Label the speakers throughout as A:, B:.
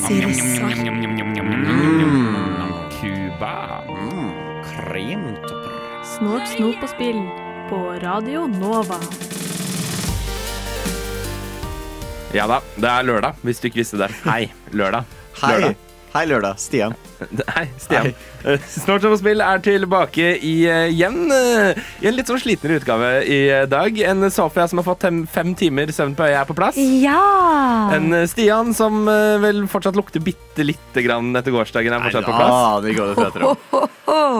A: Sirsa.
B: Cuba.
C: Kremtopper.
A: Snort, snop og spill på Radio Nova.
B: Ja da, det er lørdag, hvis du ikke visste det. Hei, lørdag.
C: Hei.
B: Lørdag.
C: Hei, lørdag. Stian.
B: Hei, Stian. Snart Snort som spill er tilbake i, eh, igjen eh, i en litt sånn slitnere utgave i eh, dag. En Sofia som har fått fem, timer søvn på øyet, er på plass.
A: Ja!
B: En Stian som vel fortsatt lukter bitte lite grann etter gårsdagen, er fortsatt på plass.
C: aner ikke hva du prater om.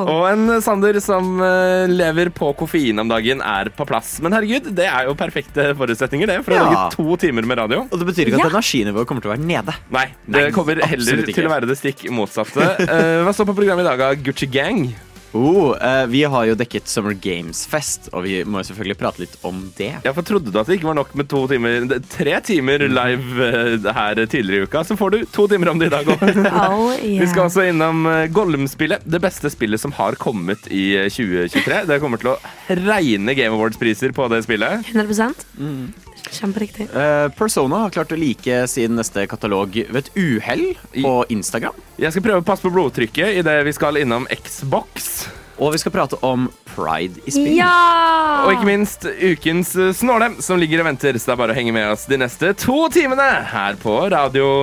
B: Og en Sander som eh, lever på koffein om dagen, er på plass. Men herregud, det er jo perfekte forutsetninger det for å
C: Ja.
B: lage to timer med radio.
C: Og det betyr ikke at
A: Ja.
C: energinivået kommer til å være nede.
B: Nei, det
C: Nei,
B: kommer heller til å være det stikk motsatte. Eh, hva står på programmet i dag av Gucci Gang?
C: Oh, uh, vi har jo dekket Summer Games Fest, og vi må jo selvfølgelig prate litt om det.
B: Ja, for Trodde du at det ikke var nok med to timer tre timer live uh, her tidligere i uka, så får du to timer om det i dag òg.
A: Oh, yeah.
B: Vi skal også innom eh, Gollum-spillet. Det beste spillet som har kommet i eh, 2023. Det kommer til å regne Game Awards-priser på det spillet.
A: 100 Kjemperiktig.
C: Eh, Persona har klart å like sin neste katalog ved et uhell på Instagram.
B: Jeg skal prøve å passe på blodtrykket idet vi skal innom Xbox.
C: Og vi skal prate om pride i spill.
A: Ja!
B: Og ikke minst ukens eh, snåle, som ligger og venter. Så det er bare å henge med oss de neste to timene her på Radio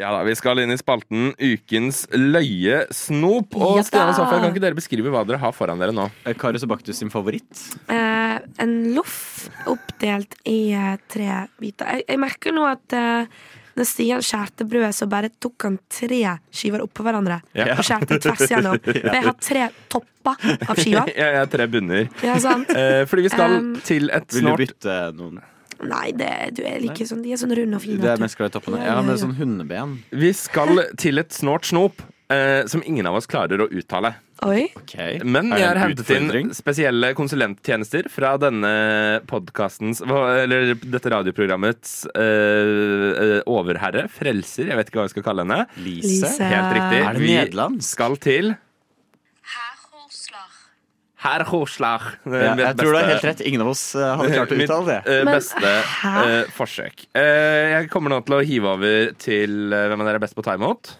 B: Ja da, Vi skal inn i spalten Ukens løyesnop. Og
A: Ja.
B: Stian og Sofia, kan ikke dere beskrive hva dere har foran dere nå?
C: Eh, Karius og Baktus sin favoritt.
D: Eh, en loff oppdelt i eh, tre biter. Jeg, jeg merker nå at eh, når Stian skjærte brødet, så bare tok han tre skiver oppå hverandre.
B: Ja.
D: Og skjærte tvers igjennom. For jeg har tre topper av skiva.
B: Jeg, jeg har tre bunner.
D: Ja, sant?
B: Eh, fordi vi skal
D: Um,
B: til et
C: Vil du bytte noen?
D: Nei, det, du er ikke sånn, de er sånn runde og fine.
C: Det er mest glad i toppene.
D: Ja,
C: har
D: ja,
C: med sånn hundeben.
B: Vi skal til et snort snop eh, som ingen av oss klarer å uttale.
D: Oi.
C: Ok.
B: Men
C: vi
B: jeg har hentet inn spesielle konsulenttjenester fra denne podkastens Eller dette radioprogrammets eh, eh, overherre, frelser, jeg vet ikke hva vi skal kalle henne.
C: Lise.
D: Lise.
B: Helt riktig.
C: Er det
B: Vi skal til Herr Horslach.
C: Ja, jeg tror du er helt rett. Ingen av oss eh, hadde klart å uttale det.
B: Mitt
D: uh,
B: beste
D: hæ?
B: eh, forsøk. Uh, jeg kommer nå til å hive over til eh, hvem av dere er best på å ta imot.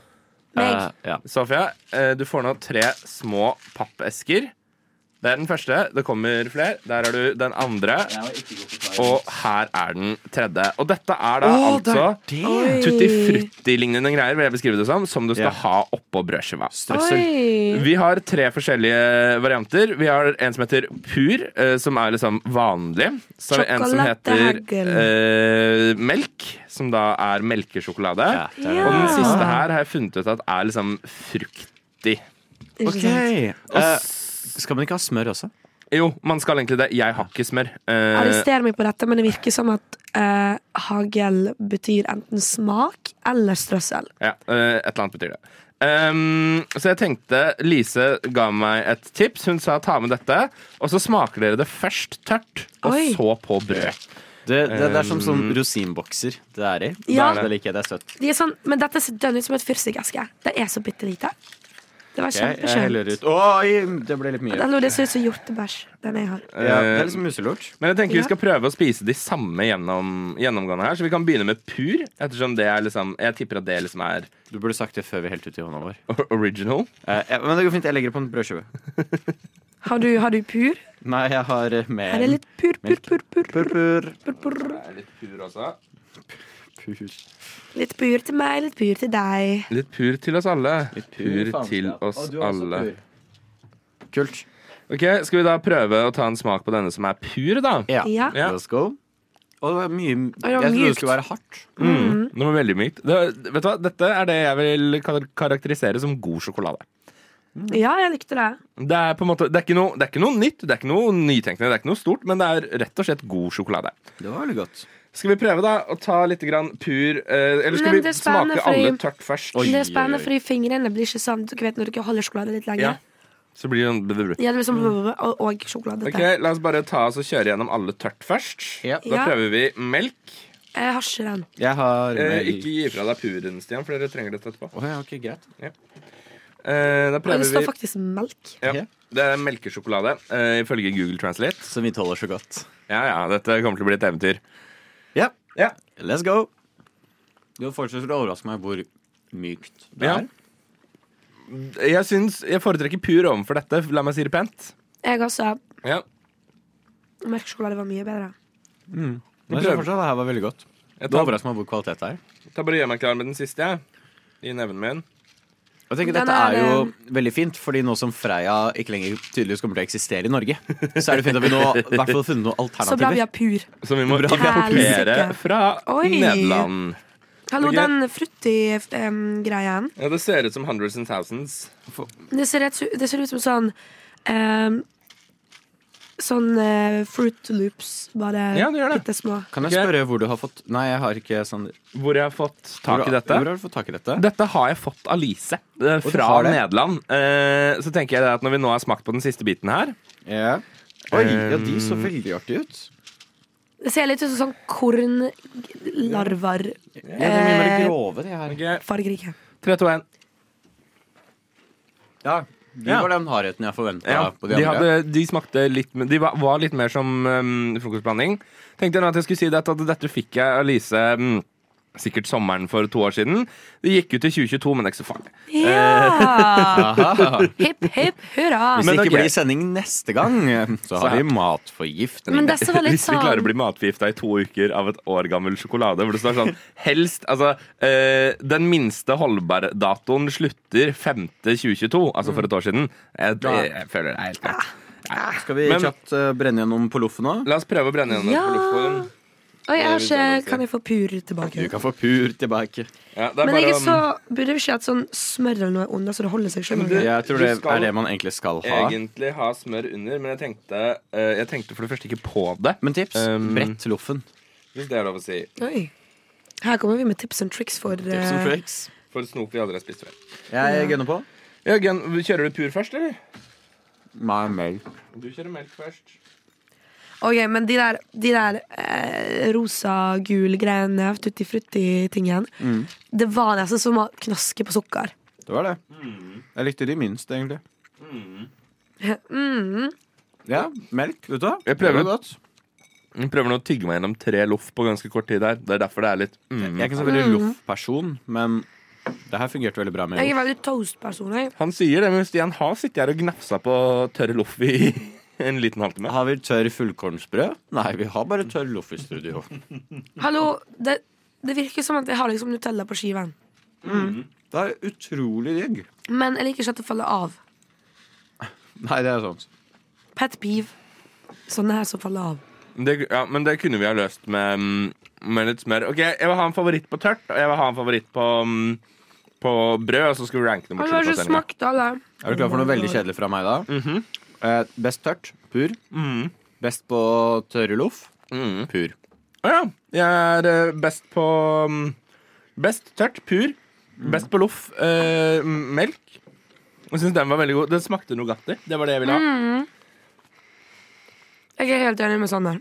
D: Meg.
C: Eh, ja.
B: Sofia, eh, du får nå tre små pappesker. Det er den første. Det kommer flere. Der er du den andre. Og her er den tredje. Og dette er da
C: oh,
B: altså tutti frutti-lignende greier, vil jeg beskrive det som, som du skal
C: yeah.
B: ha oppå brødskiva. Vi har tre forskjellige varianter. Vi har en som heter pur, eh, som er liksom vanlig. Så har vi en som heter eh, melk, som da er melkesjokolade.
C: Ja, er
B: Og den siste her har jeg funnet ut at er liksom fruktig.
C: Ok. Skal man ikke ha smør også?
B: Jo, man skal egentlig det. Jeg har ikke smør. Eh,
D: Arrester meg på dette, men det virker som at eh, hagel betyr enten smak eller strøssel.
B: ja, eh, et eller annet betyr det. Um, så jeg tenkte Lise ga meg et tips. Hun sa ta med dette, og så smaker dere det først tørt, og
D: Oi.
B: så på brød.
C: Det, det, det er som sånn
B: Um,
C: rosinbokser det er i.
D: Ja.
C: Det liker jeg. Det er søtt.
D: De er sånn, men dette ser dønn ut som et fyrstikkeske. Det er så bitte lite. Det var kjempeskjønt.
C: ut. Oi, det ble litt mye.
D: Den det ser ut som hjortebæsj, den jeg har.
C: Ja, det er liksom muselort.
B: Men jeg tenker
D: Ja.
B: vi skal prøve å spise de samme gjennom, gjennomgående her. Så vi kan begynne med pur, ettersom det er liksom Jeg tipper at det liksom er
C: Du burde sagt det før vi helte ut i hånda vår.
B: original.
C: Eh, ja, men det går fint. Jeg legger det på en brødskive.
D: Har du, har du pur?
C: Nei, jeg har mer
D: Her er litt pur, pur, pur, pur, pur,
C: pur,
D: pur, pur.
B: Det er litt pur også.
C: Pur.
D: Litt pur til meg, litt pur til deg.
B: Litt pur til oss alle.
C: Litt
B: pur
C: pur
B: til oss alle.
C: pur. Kult.
B: Ok, Skal vi da prøve å ta en smak på denne som er pur, da?
C: Ja.
D: Ja.
C: Let's go. Og det var mye
D: var
C: Jeg trodde det skulle være hardt.
B: Mm. Det var veldig mykt. Det, vet du hva? Dette er det jeg vil karakterisere som god sjokolade.
D: Ja, jeg likte det.
B: Det er på en måte, det er, ikke noe, det er ikke noe nytt, det er ikke noe nytenkende, det er ikke noe stort, men det er rett og slett god sjokolade.
C: Det var veldig godt.
B: Skal vi prøve, da, å ta litt grann pur eh, Eller skal
D: Men
B: vi
D: det er spennende,
B: smake alle
D: fordi-
B: tørt først?
C: Oi.
D: Det er spennende, fordi fingrene blir ikke sånn Dere vet når dere holder sjokolade litt lenge?
B: Ja. Så blir det en
D: Ja, det blir sånn og, og sjokolade.
B: Ok, La oss bare ta oss og kjøre gjennom alle tørt først.
C: Ja.
B: Da
D: Ja.
B: prøver vi melk.
D: Jeg har ikke den.
C: Jeg har
B: Eh,
C: melk.
B: ikke gi fra deg puren, Stian, for dere trenger dette etterpå.
C: Å ja, ok, greit.
B: Eh, da
D: Og
B: prøver
D: det står
B: vi
D: faktisk melk.
B: ja.
C: Ja.
B: Det er melkesjokolade, eh, ifølge Google Translate.
C: Som vi tåler så godt.
B: Ja, ja, dette kommer til å bli et eventyr.
C: Ja,
B: Yeah.
C: let's go. Du fortsetter å overraske meg hvor mykt det
B: Ja.
C: er.
B: Jeg syns Jeg foretrekker pur overfor dette. La meg si det pent.
D: Jeg også.
B: Ja.
D: Melkesjokolade var mye bedre.
C: Men jeg synes fortsatt det her var veldig godt.
B: Jeg
C: Det
B: tar,
C: overrasker meg hvor kvalitet det er.
B: tar bare gjør meg klar med den siste, jeg. I neven min.
C: Jeg tenker
D: Den
C: Dette er
D: er,
C: jo veldig fint, fordi nå som Freia ikke lenger tydeligvis kommer til å eksistere i Norge, så er det fint at vi nå i hvert fall har funnet noen
D: Så bra vi har pur.
B: Som vi må importere fra
D: Oi.
B: Nederland.
D: Hallo,
B: okay.
D: den frutti-greien.
B: Ja, Det ser ut som hundreds and thousands.
D: Det, ser rett- det ser ut som sånn ehm, Sånn uh, Fruit Loops, bare
B: Ja, det gjør det.
D: bitte små.
C: Kan jeg spørre hvor du har fått Nei, jeg har ikke sånn
B: Hvor jeg har fått tak i dette.
C: hvor har du fått tak i dette?
B: Dette har jeg fått av Lise eh, fra
C: har det?
B: Nederland. Eh, så tenker jeg det at når vi nå har smakt på den siste biten her
C: Ja. Oi, ja, de så veldig artige ut.
D: Det ser litt ut som sånn kornlarver.
C: Ja, de er mye mer
D: Eh,
C: grove, de her.
B: Ok,
D: Fargerike.
B: 3, 2, 1.
C: Ja, de
B: Ja.
C: var den hardheten jeg forventa
B: Ja,
C: de,
B: de, hadde, de smakte litt De var, var litt mer som um, frokostblanding. Tenkte nå at jeg skulle si dette, at dette fikk jeg av Lise mm, sikkert sommeren for to år siden. Det gikk ut i 2022, men det er ikke så farlig.
D: Ja! Hipp, hipp, hurra.
C: Hvis det ikke
B: okay.
C: blir sending neste gang, så har vi matforgiftning.
D: Men disse var litt
B: Hvis vi klarer å
D: sånn
B: bli matforgifta i to uker av et år gammel sjokolade hvor det står sånn Helst Altså, eh, den minste holdbardatoen slutter 5.2022, altså for et år siden. Jeg, jeg, jeg føler det er helt greit.
C: Skal vi kjapt eh, brenne gjennom på loffen nå?
B: La oss prøve å brenne gjennom
D: Ja.
B: på loffen.
D: Oi, jeg har. Kan jeg få pur tilbake?
C: Du kan få pur tilbake.
B: Ja, det er
D: Men
B: bare
D: jeg er så Burde vi ikke hatt sånn smør eller noe under, så det holder seg? Du-
C: Jeg tror det er det man egentlig skal ha.
B: egentlig ha smør under, men jeg tenkte, uh, jeg tenkte for det første ikke på det.
C: Men tips
B: Um,
C: brett loffen.
B: Hvis det er lov å si.
D: Oi. Her kommer vi med tips and tricks for
C: Tips and
D: eh,
C: tricks.
B: For snop vi aldri har spist før.
C: Jeg gunner på.
B: Ja, kjører du pur først, eller?
C: Nei, melk.
B: Du kjører melk først.
D: Ok, men de der, de der eh, rosa-gul greiene, tutti frutti-tingen,
C: Mm.
D: det var nesten som å knaske på sukker.
C: Det var det. Jeg likte de minst, egentlig.
D: Mm.
C: Ja, melk. Vet du hva?
B: Jeg prøver.
C: Godt.
B: Jeg prøver nå å tygge meg gjennom tre loff på ganske kort tid her. Det er derfor det er litt mm.
C: Jeg er ikke så veldig loff-person, men det her fungerte veldig bra med
D: Jeg er veldig toast-person. jeg.
B: Han sier det, men Stian har sittet her og gnafsa på tørre loff i en liten halvtime.
C: Har vi tørr fullkornsbrød? Nei, vi har bare tørr loff i studio.
D: Hallo, det, det virker som at jeg har liksom Nutella på skiven.
C: Det er utrolig digg.
D: Men jeg liker ikke at det faller av.
C: Nei, det er sant.
D: Pet peeve. Sånne her som faller av.
B: Det, ja, men det kunne vi ha løst med, mm, med litt smør. Ok, Jeg vil ha en favoritt på tørt, og jeg vil ha en favoritt på, mm, på brød. Og så skal vi ranke dem
D: Han
B: mot sluttplasseringen.
D: smakt alle.
C: Er du klar for noe veldig kjedelig fra meg, da? Eh, best tørt? Pur.
B: Mm.
C: Best på tørre loff?
B: Mm.
C: Pur.
B: Å ja. Jeg er eh, best på mm, Best tørt, pur. Best på loff, eh, melk. Jeg syns den var veldig god. Den smakte Nugatti. Det var det jeg ville ha.
D: Jeg er helt enig med Sander.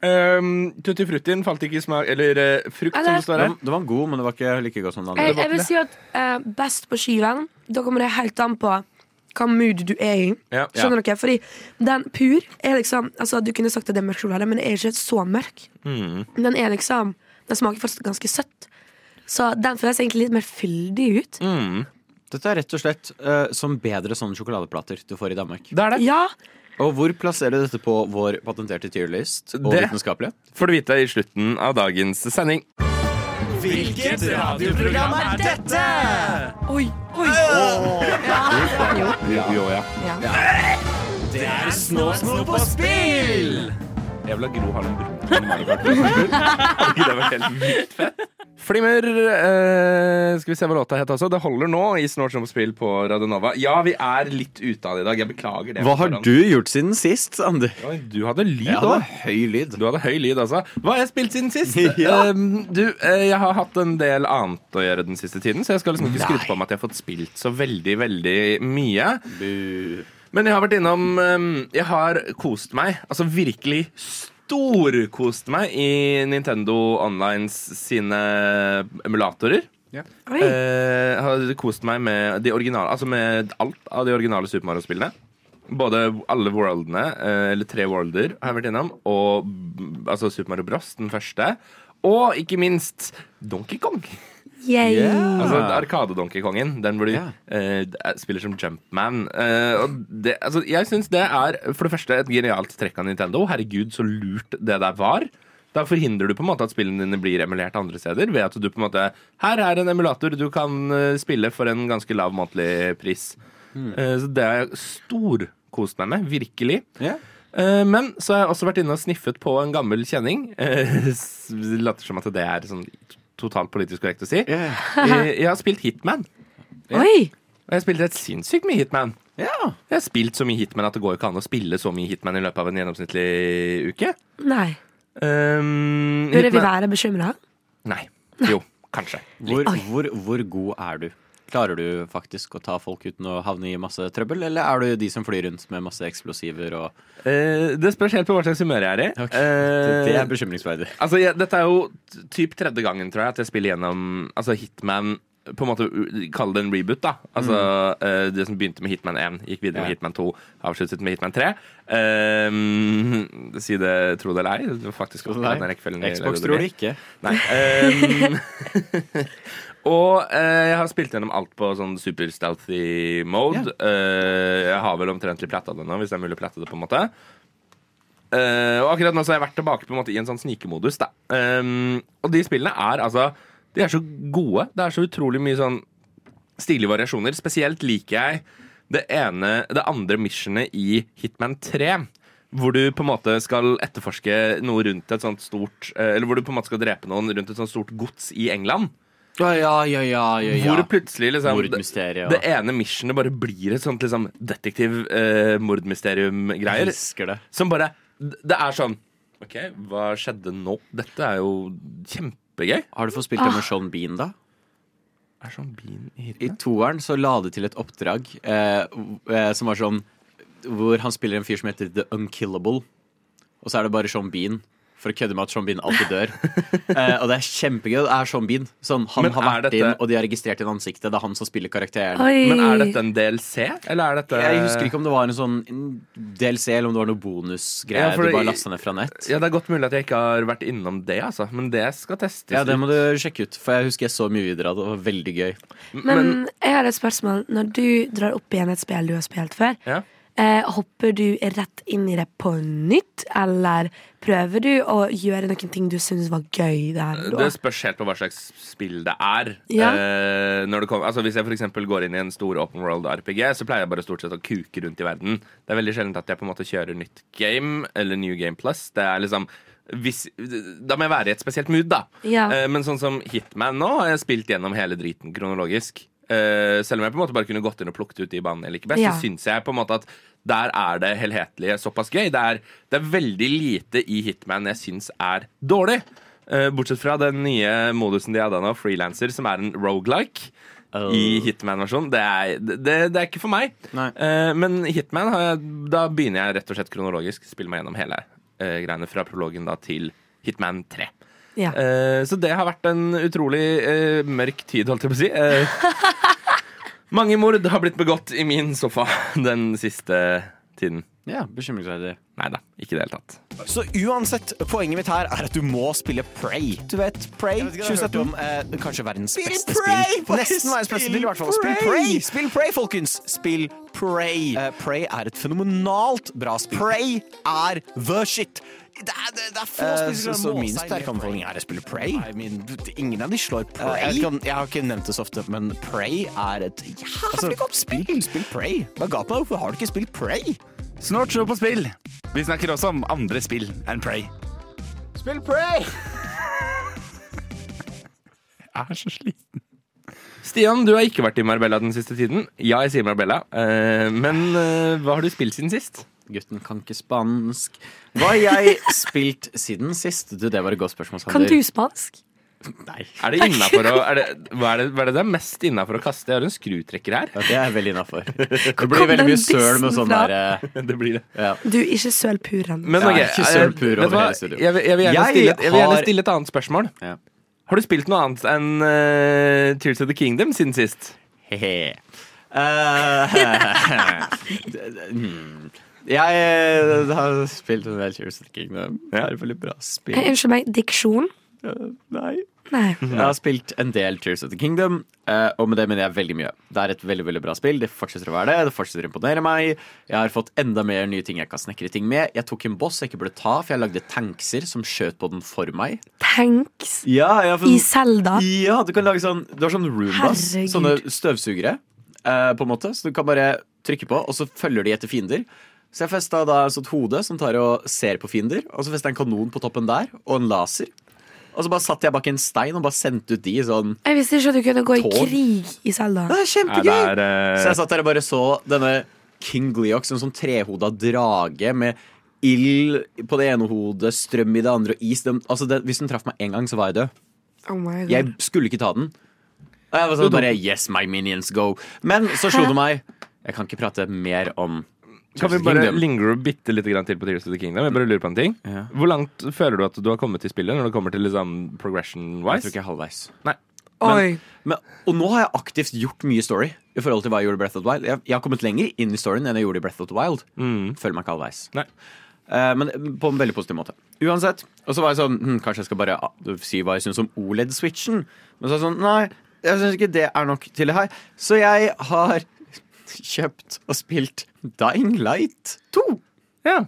B: Um, Tutti fruttien falt ikke i smak Eller eh, frukt, som
D: Eller-
B: det står her.
C: den var god, men det var ikke like god som den
D: Jeg,
C: andre.
D: jeg vil si at eh, best på skiven, da kommer det helt an på hva mood du er i.
B: Ja.
D: Skjønner dere? Fordi den pur er liksom altså, Du kunne sagt at det er mørk sjokolade, men det er ikke så mørk.
B: Mm.
D: Den er liksom Den smaker fortsatt ganske søtt. Så den føles egentlig litt mer fyldig ut.
B: Mm.
C: Dette er rett og slett uh, som bedre sånne sjokoladeplater du får i Danmark.
B: Det er det.
D: Ja,
C: Og hvor plasserer du dette på vår patenterte tierlist og
B: Det-
C: vitenskapelige?
B: Får du vite i slutten av dagens sending.
E: Hvilket radioprogram er dette?
D: Oi, oi.
B: Jo, ja. ja.
E: Det er Snåsno på spill!
B: Jeg vil ha Gro Harlem Brundtland i Mario Kart. Hadde ikke det vært helt vilt fett? Flimmer eh, Skal vi se hva låta het også. Det holder nå i Snort som spill på Radionova. Ja, vi er litt ute av det i dag. Jeg beklager det.
C: Hva har du gjort siden sist, Ander?
B: Oi, Du hadde lyd
C: Jeg
B: òg.
C: hadde høy lyd.
B: Du hadde høy lyd, altså. Hva har jeg spilt siden sist?
C: Ja.
B: Eh, du, eh, jeg har hatt en del annet å gjøre den siste tiden, så jeg skal liksom ikke skryte på meg at jeg har fått spilt så veldig, veldig mye.
C: Bu.
B: Men jeg har vært innom Jeg har kost meg. Altså virkelig storkost meg i Nintendo Onlines sine emulatorer.
D: Ja.
B: Eh, jeg har kost meg med de originale Altså med alt av de originale Super Mario-spillene. Både alle worldene, eh, eller tre worlder, har jeg vært innom. Og altså Super Mario Bros, den første. Og ikke minst Donkey Kong.
C: Yeah.
B: Altså Arkade-Donkey-kongen. Den hvor du
C: Ja.
B: eh, spiller som Jumpman. Uh, og det, altså, jeg syns det er for det første et genialt trekk av Nintendo. Herregud, så lurt det der var. Da forhindrer du på en måte at spillene dine blir emulert andre steder. Ved at du på en måte Her er en emulator du kan eh, spille for en ganske lav månedlig pris. Eh, så det har jeg storkost meg med. Virkelig.
C: Ja.
B: Eh, Men så har jeg også vært inne og sniffet på en gammel kjenning. Later som at det er sånn totalt politisk korrekt å si. Eh, Jeg har spilt Hitman.
D: Oi.
B: Og jeg har spilt rett sinnssykt mye Hitman.
C: ja.
B: Jeg har spilt så mye Hitman at det går ikke an å spille så mye Hitman i løpet av en gjennomsnittlig uke.
D: Nei.
B: Um,
D: Burde vi være bekymra?
B: Nei. Jo, kanskje.
C: Hvor, hvor, hvor god er du? Klarer du faktisk å ta folk uten å havne i masse trøbbel, eller er du de som flyr rundt med masse eksplosiver og
B: Eh, det spørs helt på hva slags humør jeg er i.
C: Okay. det, det
B: Eh,
C: er bekymringsverdig.
B: Altså, jeg, Dette er jo typ tredje gangen tror jeg at jeg spiller gjennom altså Hitman på en måte u- Kall det en reboot, da. Altså eh, Det som begynte med Hitman 1, gikk videre med Hitman 2, avsluttet med Hitman 3. Um, si det tro det eller ei. Faktisk
C: Xbox tror det ikke.
B: Nei. ehm, og eh, jeg har spilt gjennom alt på sånn super stealthy mode. Eh, jeg har vel omtrentlig platta det nå, hvis det er mulig å platte det. på en måte Eh, Og akkurat nå så har jeg vært tilbake på en måte i en sånn snikemodus. Da. Ehm, og de spillene er altså De er så gode. Det er så utrolig mye sånn stilige variasjoner. Spesielt liker jeg det ene Det andre missionet i Hitman 3. Hvor du på en måte skal etterforske noe rundt et sånt stort eh, Eller hvor du på en måte skal drepe noen rundt et sånt stort gods i England.
C: Ja, ja, ja, ja, ja.
B: Hvor plutselig liksom det,
C: Mordmysteriet.
B: det ene missionet bare blir et sånt liksom detektiv-mordmysterium-greier.
C: Eh.
B: Som bare Det er sånn OK, hva skjedde nå? Dette er jo kjempegøy.
C: Har du fått spilt det med Sean Bean, da?
B: Er Sean bean i
C: I toeren så la det til et oppdrag eh, eh, som var sånn Hvor han spiller en fyr som heter The Unkillable. Og så er det bare Sean Bean. For å kødde med at Sean Bean alltid dør. uh, og det er kjempegøy. Det er Sean Bean. Sånn, han
B: Men
C: har vært
B: dette-
C: inn, og de har registrert inn ansiktet. Det er han som spiller karakteren.
D: Oi.
B: Men er dette en DLC, eller er dette
C: Jeg husker ikke om det var en sånn DLC, eller om det var noe bonusgreier
B: Ja,
C: du bare lasta ned fra nett.
B: Ja, Det er godt mulig at jeg ikke har vært innom det, altså. Men det skal testes.
C: Ja, det må du sjekke ut, for jeg husker jeg så mye videre av det. Det var veldig gøy.
D: Men jeg har et spørsmål. Når du drar opp igjen et spill du har spilt før,
B: Ja.
D: Eh, hopper du rett inn i det på nytt, eller prøver du å gjøre noen ting du syns var gøy der og da?
B: Det spørs helt på hva slags spill det er.
D: Ja.
B: Eh, det kommer, altså hvis jeg eksempel går inn i en stor open world RPG, så pleier jeg bare stort sett å kuke rundt i verden. Det er veldig sjelden at jeg på en måte kjører nytt game eller New Game Plus. Det er liksom hvis, Da må jeg være i et spesielt mood, da.
D: Ja.
B: Eh, men sånn som Hitman nå har jeg spilt gjennom hele driten kronologisk. Eh, selv om jeg på en måte bare kunne gått inn og plukket ut de banene jeg liker best,
D: Ja.
B: så syns jeg på en måte at der er det helhetlige såpass gøy. Det er, det er veldig lite i Hitman jeg syns er dårlig. Uh, bortsett fra den nye modusen de hadde nå, Freelancer, som er en rogelike. I Hitman-versjonen. Det, er- det, det er ikke for meg. Eh, men Hitman, har jeg, da begynner jeg rett og slett kronologisk. Spiller meg gjennom hele eh, greiene fra prologen da til Hitman 3.
D: Ja.
B: Eh, så det har vært en utrolig eh, mørk tid, holdt jeg på å si. Eh, mange mord har blitt begått i min sofa den siste tiden.
C: Ja, bekymringsverdig.
B: Nei da, ikke i det hele tatt.
E: Så uansett, poenget mitt her er at du må spille Prey. Du vet, Prey 2017. Om, eh, kanskje verdens beste
C: Prey!
E: spill. Nesten verdens beste spill, i hvert fall. Spill Prey! Spill Prey, folkens! Spill Prey. Uh, Prey er et fenomenalt bra spill. Prey er the shit. Det er, det, det er få
C: Eh,
E: spill
C: så-
E: som
C: så
E: kan
C: min sterke anbefaling er å spille Prey.
E: I mean, ingen av de slår
C: Eh,
E: Prey.
C: jeg, kan, jeg har ikke nevnt det så ofte, men Prey er et jævlig godt spill. Spill Prey. Hva ga på? Hvorfor har du ikke spilt Prey?
F: Snart show på spill. Vi snakker også om andre spill enn Prey.
C: Spill Prey!
F: er så sliten.
B: Stian, du har ikke vært i Marbella den siste tiden. Ja, jeg sier Marbella. Eh, men hva har du spilt siden sist?
C: Gutten kan ikke spansk. Hva har jeg spilt siden sist? Du, det var et godt spørsmål, Sander.
D: Kan du spansk?
C: Nei.
B: Er det å, er det, hva, er det, hva er det det er mest innafor å kaste? Jeg har en skrutrekker her.
C: Ja, det er veldig innafor. Det blir veldig mye søl med sånn
D: fra?
C: der eh,
B: Det blir det.
C: ja.
D: Du, ikke søl puren.
B: Men
C: Ja, ikke
B: eh,
C: søl pur over
B: hva?
C: hele studioet.
B: Jeg, vil- jeg, vil gjerne
C: Jeg
B: stille, jeg vil gjerne stille et annet spørsmål.
C: Ja.
B: Har du spilt noe annet enn uh, Tears of the Kingdom siden sist?
C: He-he. Eh, hmm. Jeg eh, har spilt en del Tears of the Kingdom. Det er et veldig bra
D: Eh,
C: spill.
D: Unnskyld meg, diksjon?
C: Nei.
D: Nei.
C: Jeg har spilt en del Tears of the Kingdom, eh, og med det mener jeg veldig mye. Det er et veldig veldig bra spill. Det fortsetter å være det. Det fortsetter å imponere meg. Jeg har fått enda mer nye ting jeg kan snekre ting med. Jeg tok en boss jeg ikke burde ta, for jeg lagde tankser som skjøt på den for meg.
D: Tanks
C: Ja, har
D: i
C: fått,
D: Selda.
C: ja du kan lage sånn Du har sånn Roombas,
D: Herregud.
C: sånne støvsugere, eh, på en måte. Så du kan bare trykke på, og så følger de etter fiender. Så jeg festa da et sånt hode som tar og ser på fiender, og så festa jeg en kanon på toppen der, og en laser. Og så bare satt jeg bak en stein og bare sendte ut de sånn
D: Jeg visste ikke at du kunne gå i krig i Selda.
C: Det er
B: kjempegøy!
C: kjempegøy!
B: det er,
C: Så
B: eh,
C: jeg satt der og bare så denne King Gleox, en sånn trehoda drage med ild på det ene hodet, strøm i det andre og is. Den, altså det, hvis den traff meg én gang, så var jeg død.
D: Oh my God.
C: Jeg skulle ikke ta den. Og jeg var sånn bare Yes, my minions, go. Men så slo det meg Jeg kan ikke prate mer om
B: kan vi bare
C: Kingdom.
B: lingre bitte litt til på Tears of the Kingdom? Jeg bare lurer på en ting.
C: Ja.
B: Hvor langt føler du at du har kommet i spillet når det kommer til liksom
C: Jeg
B: progression-wise?
C: tror ikke jeg er halvveis.
B: Nei.
D: Oi.
C: Men, og nå har jeg aktivt gjort mye story i forhold til hva jeg gjorde i Breath of the Wild. Jeg, jeg har kommet lenger inn i storyen enn jeg gjorde i Breath of the Wild. Føler meg ikke halvveis.
B: Nei.
C: Eh, men på en veldig positiv måte. Uansett. Og så var jeg sånn hm, Kanskje jeg skal bare ah, si hva jeg syns om OLED-switchen. Men så er jeg sånn Nei, jeg syns ikke det er nok til det her. Så jeg har kjøpt og spilt Dying Light 2.
B: Ja.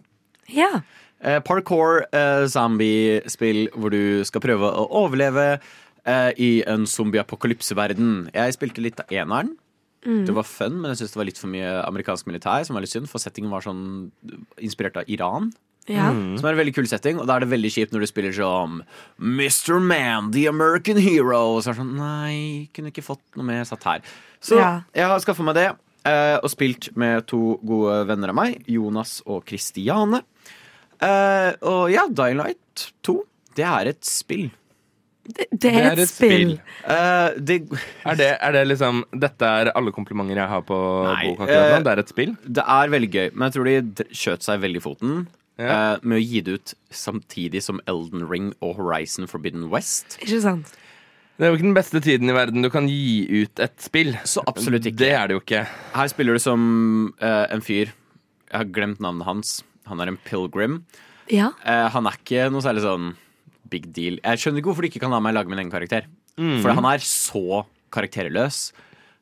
D: Ja.
C: Eh, parkour, eh, zombie-spill hvor du skal prøve å overleve eh, i en zombie-apokalypseverden. Jeg spilte litt av eneren. Det var fun, men jeg synes det var litt for mye amerikansk militær, som var litt synd, for settingen var sånn inspirert av Iran.
D: ja.
C: Som er en veldig kul setting, og da er det veldig kjipt når du spiller som Mr. Man, the American hero. Og så er det sånn Nei, kunne ikke fått noe mer satt her. Så
D: Ja.
C: jeg har skaffa meg det, eh, og spilt med to gode venner av meg, Jonas og Kristiane. Eh, og ja, Dying Light 2, det er et spill.
D: Det, det er et spill.
C: Eh, det,
B: Er det, er det liksom Dette er alle komplimenter jeg har på
C: Nei,
B: bok akkurat nå? Det er et spill?
C: det er veldig gøy, men jeg tror de skjøt seg veldig i foten.
B: Ja.
C: eh, med å gi det ut samtidig som Elden Ring og Horizon Forbidden West.
D: Ikke sant?
B: Det er jo ikke den beste tiden i verden du kan gi ut et spill.
C: Så absolutt ikke.
B: Det er det jo ikke.
C: Her spiller du som uh, en fyr. Jeg har glemt navnet hans. Han er en pilgrim.
D: Ja.
C: Uh, han er ikke noe særlig sånn big deal. Jeg skjønner ikke hvorfor de ikke kan la meg lage min egen karakter. For han er så karakterløs.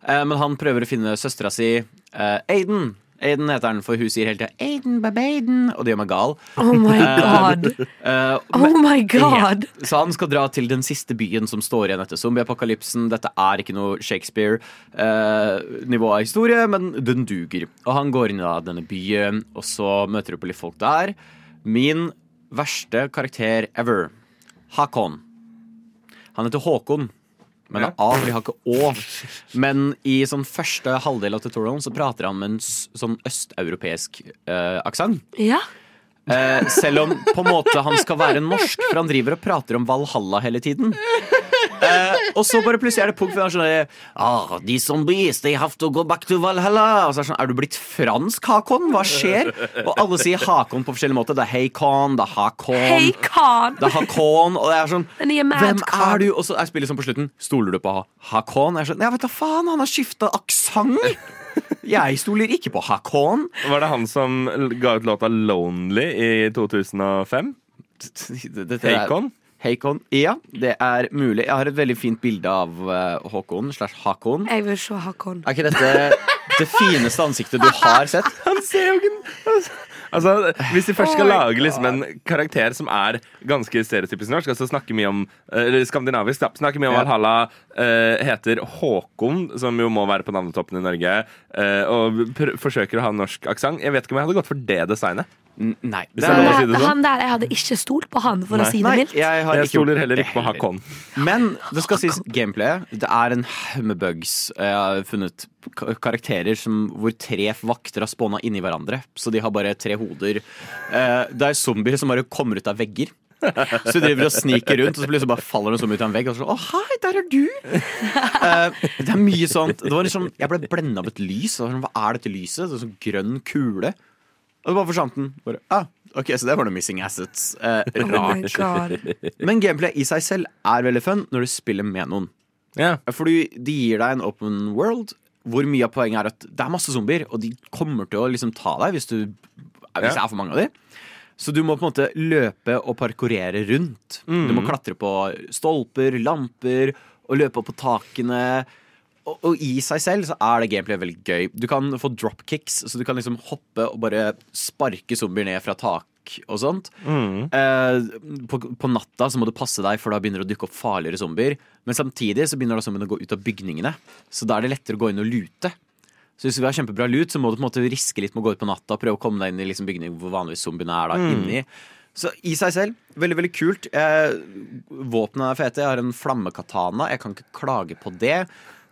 C: Uh, men han prøver å finne søstera si, Aiden. Aiden heter han, for hun sier hele tida 'Aiden, baby-Aiden', og det gjør meg gal.
D: Oh my god.
C: Eh,
D: Oh my god.
C: Ja. Så han skal dra til den siste byen som står igjen etter zombieapokalypsen. Dette er ikke noe Shakespeare-nivå av historie, men den duger. Og han går inn i denne byen, og så møter du på litt folk der. Min verste karakter ever. Hakon. Han heter Håkon. Men det er A, vi har ikke Å. Men i sånn første halvdel av tutorialen så prater han med en sånn østeuropeisk uh, aksent.
D: Ja.
C: Uh, selv om på en måte han skal være norsk, for han driver og prater om Valhalla hele tiden. Eh, og så bare plutselig er det punkt hvor er sånn ah, De zombies, they have to go back to Valhalla. Og så er det sånn, er du blitt fransk, Hakon? Hva skjer? Og alle sier Hakon på forskjellige måter. Det er Heikon, det er Hakon.
D: Hey,
C: Det er Hakon, og det er sånn Hvem er du? Og så er spillet sånn på slutten. Stoler du på Hakon? Jeg er sånn, ja, vet da faen, han har skifta aksent! Jeg stoler ikke på Hakon.
B: Var det han som ga ut låta 'Lonely' i 2005?
C: Dette er-
B: Hakon?
C: Hakon. Ja, det er mulig. Jeg har et veldig fint bilde av eh, Håkon slash Hakon.
D: Jeg vil se Hakon.
C: Er ikke dette det fineste ansiktet du har sett?
B: Han ser jo ikke Altså, Hvis de først skal lage liksom en karakter som er ganske stereotypisk norsk, altså snakke mye om Eller skandinavisk, da. Snakke mye om
C: at
B: Halla uh, heter Håkon, som jo må være på navnetoppen i Norge, uh, og pr forsøker å ha norsk aksent. Jeg vet ikke om jeg hadde gått for det designet.
C: Nei. Det
B: er si det sånn.
D: Han der, jeg hadde ikke stolt på han, for
B: Nei.
D: å si det
C: nei,
D: mildt.
C: jeg har
B: Jeg stoler heller ikke på. Hakon.
C: Men det skal sies gameplayet. Det er en haug med bugs. Jeg har funnet karakterer som, hvor tre vakter har spåna inni hverandre. Så de har bare tre hoder. Eh, Det er zombier som bare kommer ut av vegger. Så de driver og sniker rundt, og så plutselig bare faller en zombie ut av en vegg. Og så sånn, å hei, der er du! Eh, det er mye sånt. Det var liksom, jeg ble blenda av et lys. Sånn, Hva er dette lyset? Det er sånn grønn kule. Og så bare forsvant den. Bare, ah, ok, Så det var noe missing assets. Eh,
D: Oh
C: rart.
D: God.
C: Men gameplay i seg selv er veldig fun når du spiller med noen.
B: Yeah.
C: Fordi de gir deg en open world hvor mye av poenget er at det er masse zombier, og de kommer til å liksom ta deg hvis, du, hvis det er for mange av dem. Så du må på en måte løpe og parkurere rundt. Du må klatre på stolper, lamper og løpe opp på takene. Og, og i seg selv så er det gameplay veldig gøy. Du kan få dropkicks, så du kan liksom hoppe og bare sparke zombier ned fra tak og sånt. Eh, på, på natta så må du passe deg, for da begynner det å dukke opp farligere zombier. Men samtidig så begynner da zombiene å gå ut av bygningene, så da er det lettere å gå inn og lute. Så hvis du vil ha kjempebra lut, så må du på en måte riske litt med å gå ut på natta og prøve å komme deg inn i liksom bygninger hvor vanligvis zombiene er da inni. Så i seg selv, veldig, veldig kult. Eh, Våpnene er fete. Jeg har en flammekatana. Jeg kan ikke klage på det.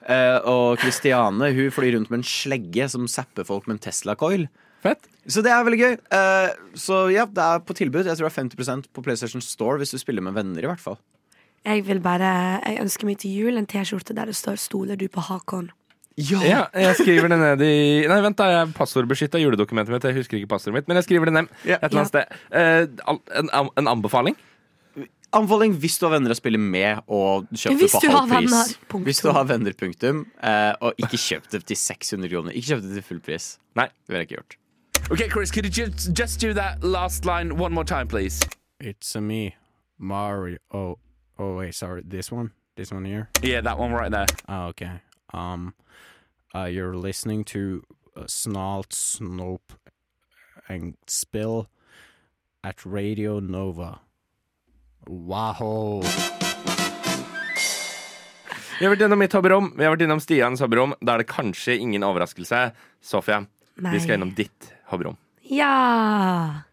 C: Eh, og Kristiane hun flyr rundt med en slegge som zapper folk med en Tesla-coil.
B: Fett.
C: Så det er veldig gøy. Eh, så ja, det er på tilbud. Jeg tror det er 50% på PlayStation Store hvis du spiller med venner, i hvert fall.
D: Jeg vil bare Jeg ønsker meg til jul en T-skjorte der det står 'Stoler du på Hakon'?
B: Ja, jeg skriver det ned i Nei, vent, da. Jeg passordbeskytta juledokumentet mitt. Jeg husker ikke passordet mitt, men jeg skriver det ned
C: Ja.
B: et eller annet sted. Eh, en, en anbefaling?
C: Anbefaling hvis du har venner å spille med og kjøp det
D: Hvis
C: på halv pris. Hvis du har venner, punktum. Eh, og ikke kjøp det til 600 kroner. Ikke kjøp det til full pris.
B: Nei.
C: Det ville jeg ikke gjort.
F: Ok, Chris, could you just, just do that last line one more time, please?
E: It's a me, Mario. Oh, oh wait, sorry. This one, this one here.
F: Yeah, that one right there.
E: Oh, okay. Um, uh, you're listening to uh, Snalt, Snope, and Spill at Radio Nova. Wow.
B: Vi har vært innom mitt hobbyrom, vi har vært innom Stians hobbyrom. Da er det kanskje ingen overraskelse. Sofia,
D: Nei.
B: vi skal innom ditt hobbyrom.
D: Ja.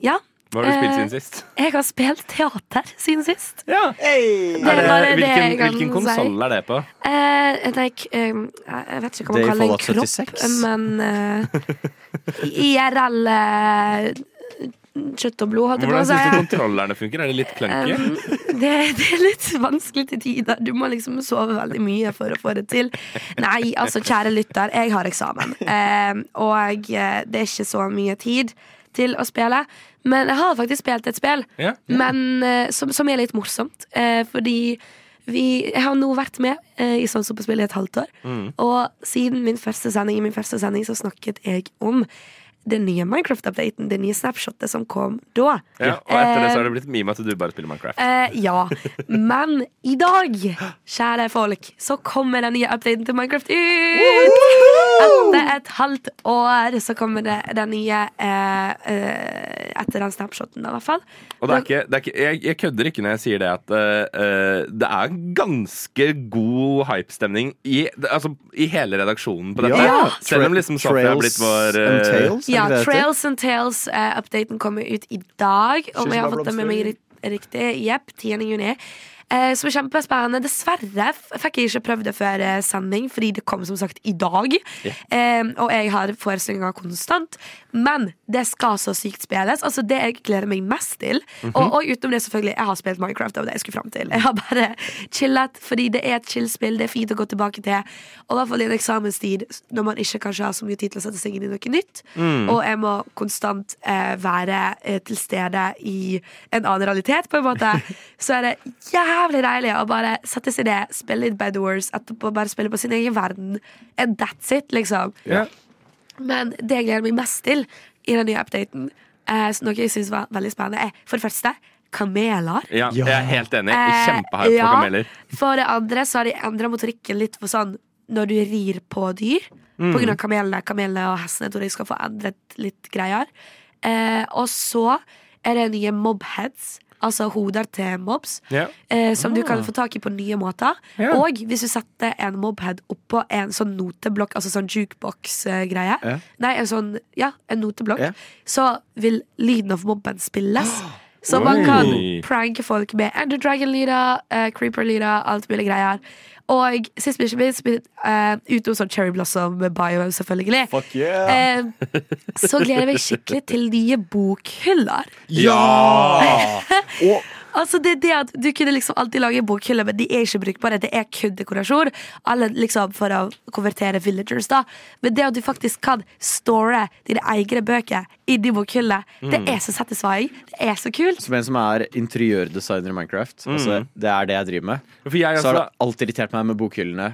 D: Ja.
B: Hva har du spilt
D: Eh,
B: siden sist?
D: Jeg har spilt teater siden sist.
B: Ja.
D: Det er
B: det,
D: bare det
B: hvilken
D: jeg
B: hvilken konsoll er det på?
D: Eh, nei, eh, jeg vet ikke hva man
C: er
D: kaller en kropp, men uh, IRL eh, kjøtt og blod,
B: Hvordan syns du kontrollerne funker? Er det litt clunky?
D: Um, det, det er litt vanskelig til tider. Du må liksom sove veldig mye for å få det til. Nei, altså, kjære lytter, jeg har eksamen. Um, og eh, det er ikke så mye tid til å spille. Men jeg har faktisk spilt et spill
B: Ja.
D: men, uh, som, som er litt morsomt. Uh, fordi vi, jeg har nå vært med uh, i Sånn som på spill i et halvt år. Og siden min første sending i min første sending så snakket jeg om den nye Minecraft-updaten, det nye snapshotet som kom da.
B: Ja, og etter det så har
D: Eh,
B: det blitt meme at du bare spiller Minecraft.
D: Eh, ja, men i dag, kjære folk, så kommer den nye updaten til Minecraft ut! Etter et halvt år så kommer det den nye eh, eh, Etter den snapshoten, i hvert fall.
B: Og det er ikke, det er ikke, jeg, jeg kødder ikke når jeg sier det at eh, eh, det er ganske god hypestemning i, altså, i hele redaksjonen på dette.
C: Ja.
B: Selv om liksom Sofia har blitt vår
C: and Tales, er
D: Ja? Trails and Tales-updaten kommer ut i dag. Om jeg har fått det med meg riktig. Jepp, 10. juni. Eh, som er kjempespennende. Dessverre fikk jeg ikke prøvd det før eh, sending, fordi det kom som sagt i dag. Eh, og jeg har forestillinger konstant. Men det skal så sykt spilles. Altså Det jeg gleder meg mest til. og, og utenom det, selvfølgelig, jeg har spilt Minecraft. Det var det jeg skulle fram til. Jeg har bare chillet, fordi det er et chill-spill. Det er fint å gå tilbake til. Og i hvert fall i en eksamenstid, når man ikke kanskje har så mye tid til å sette seg inn i noe nytt. Og jeg må konstant eh, være eh, til stede i en annen realitet, på en måte. Så er det jævlig deilig å bare sette seg ned, spille litt Bad Wars, etterpå bare spille på sin egen verden. And that's it, liksom.
B: Yeah.
D: Men det jeg gleder meg mest til i den nye updaten, eh, noe jeg syns var veldig spennende, er for det første kameler.
B: Ja, jeg er helt enig.
D: Eh,
B: Kjempehype
D: ja.
B: på kameler.
D: For det andre så har de endra motorikken litt for sånn når du rir på dyr. På grunn av kamelene, kamelene og hestene. Jeg tror de skal få endret litt greier. Eh, og så er det nye mobheads. Altså hoder til mobs,
B: yeah.
D: eh, som du kan få tak i på nye måter.
B: Yeah.
D: Og hvis du setter en mobhead oppå en sånn noteblokk, altså sånn jukebox-greie,
C: yeah.
D: nei, en sånn, ja, en noteblokk, så vil lyden av mobben spilles. Så man kan pranke folk med Ender Dragon-lyder, uh, Creeper-lyder, alt mulig greier. Og sist, men ikke minst, uh, utenom sånn Cherry Blossom Bio, selvfølgelig.
E: Fuck yeah!
D: uh, så gleder jeg meg skikkelig til nye bokhyller.
E: Ja! Og
D: Altså det det at Du kunne liksom alltid lage bokhyller, men de er ikke brukbare. Det er kun dekorasjon. Alle liksom For å konvertere villagers, da. Men det at du faktisk kan store dine egne bøker inni bokhyller, det er så satisfying. Det er så kult.
C: Som en som er interiørdesigner i Minecraft. Altså, det er det jeg driver med.
B: For jeg,
C: Så har det alltid irritert meg med bokhyllene.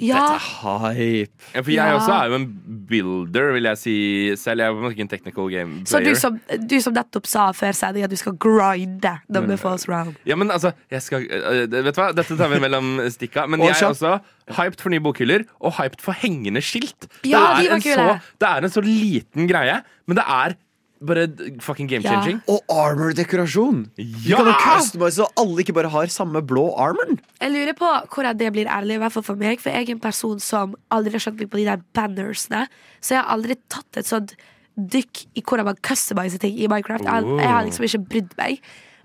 D: Ja,
C: Hype.
B: ja, for jeg
D: Ja.
B: også er jo en builder, vil jeg si selv. Jeg er ikke en technical game
D: Så du
B: player.
D: som, du som nettopp sa før sending at du skal grinde Number Falls Round.
B: Ja, men altså, jeg skal øh, Vet du hva, dette tar vi mellom stikka. Men jeg er også hyped for nye bokhyller, og hyped for hengende skilt.
D: Ja,
B: det, er
D: var
B: en
D: kule.
B: så, det er en så liten greie, men det er bare fucking game
D: Ja.
B: changing.
C: Og armor-dekorasjon! Du
B: Ja!
C: kan jo customize så alle ikke bare har samme blå armoren.
D: Jeg lurer på hvordan det blir ærlig, i hvert fall for meg. For jeg er en person som aldri har skjønt meg på de der bannersene. Så jeg har aldri tatt et sånt dykk i hvordan man customiser ting i Minecraft. Jeg, har- jeg har liksom ikke brydd meg.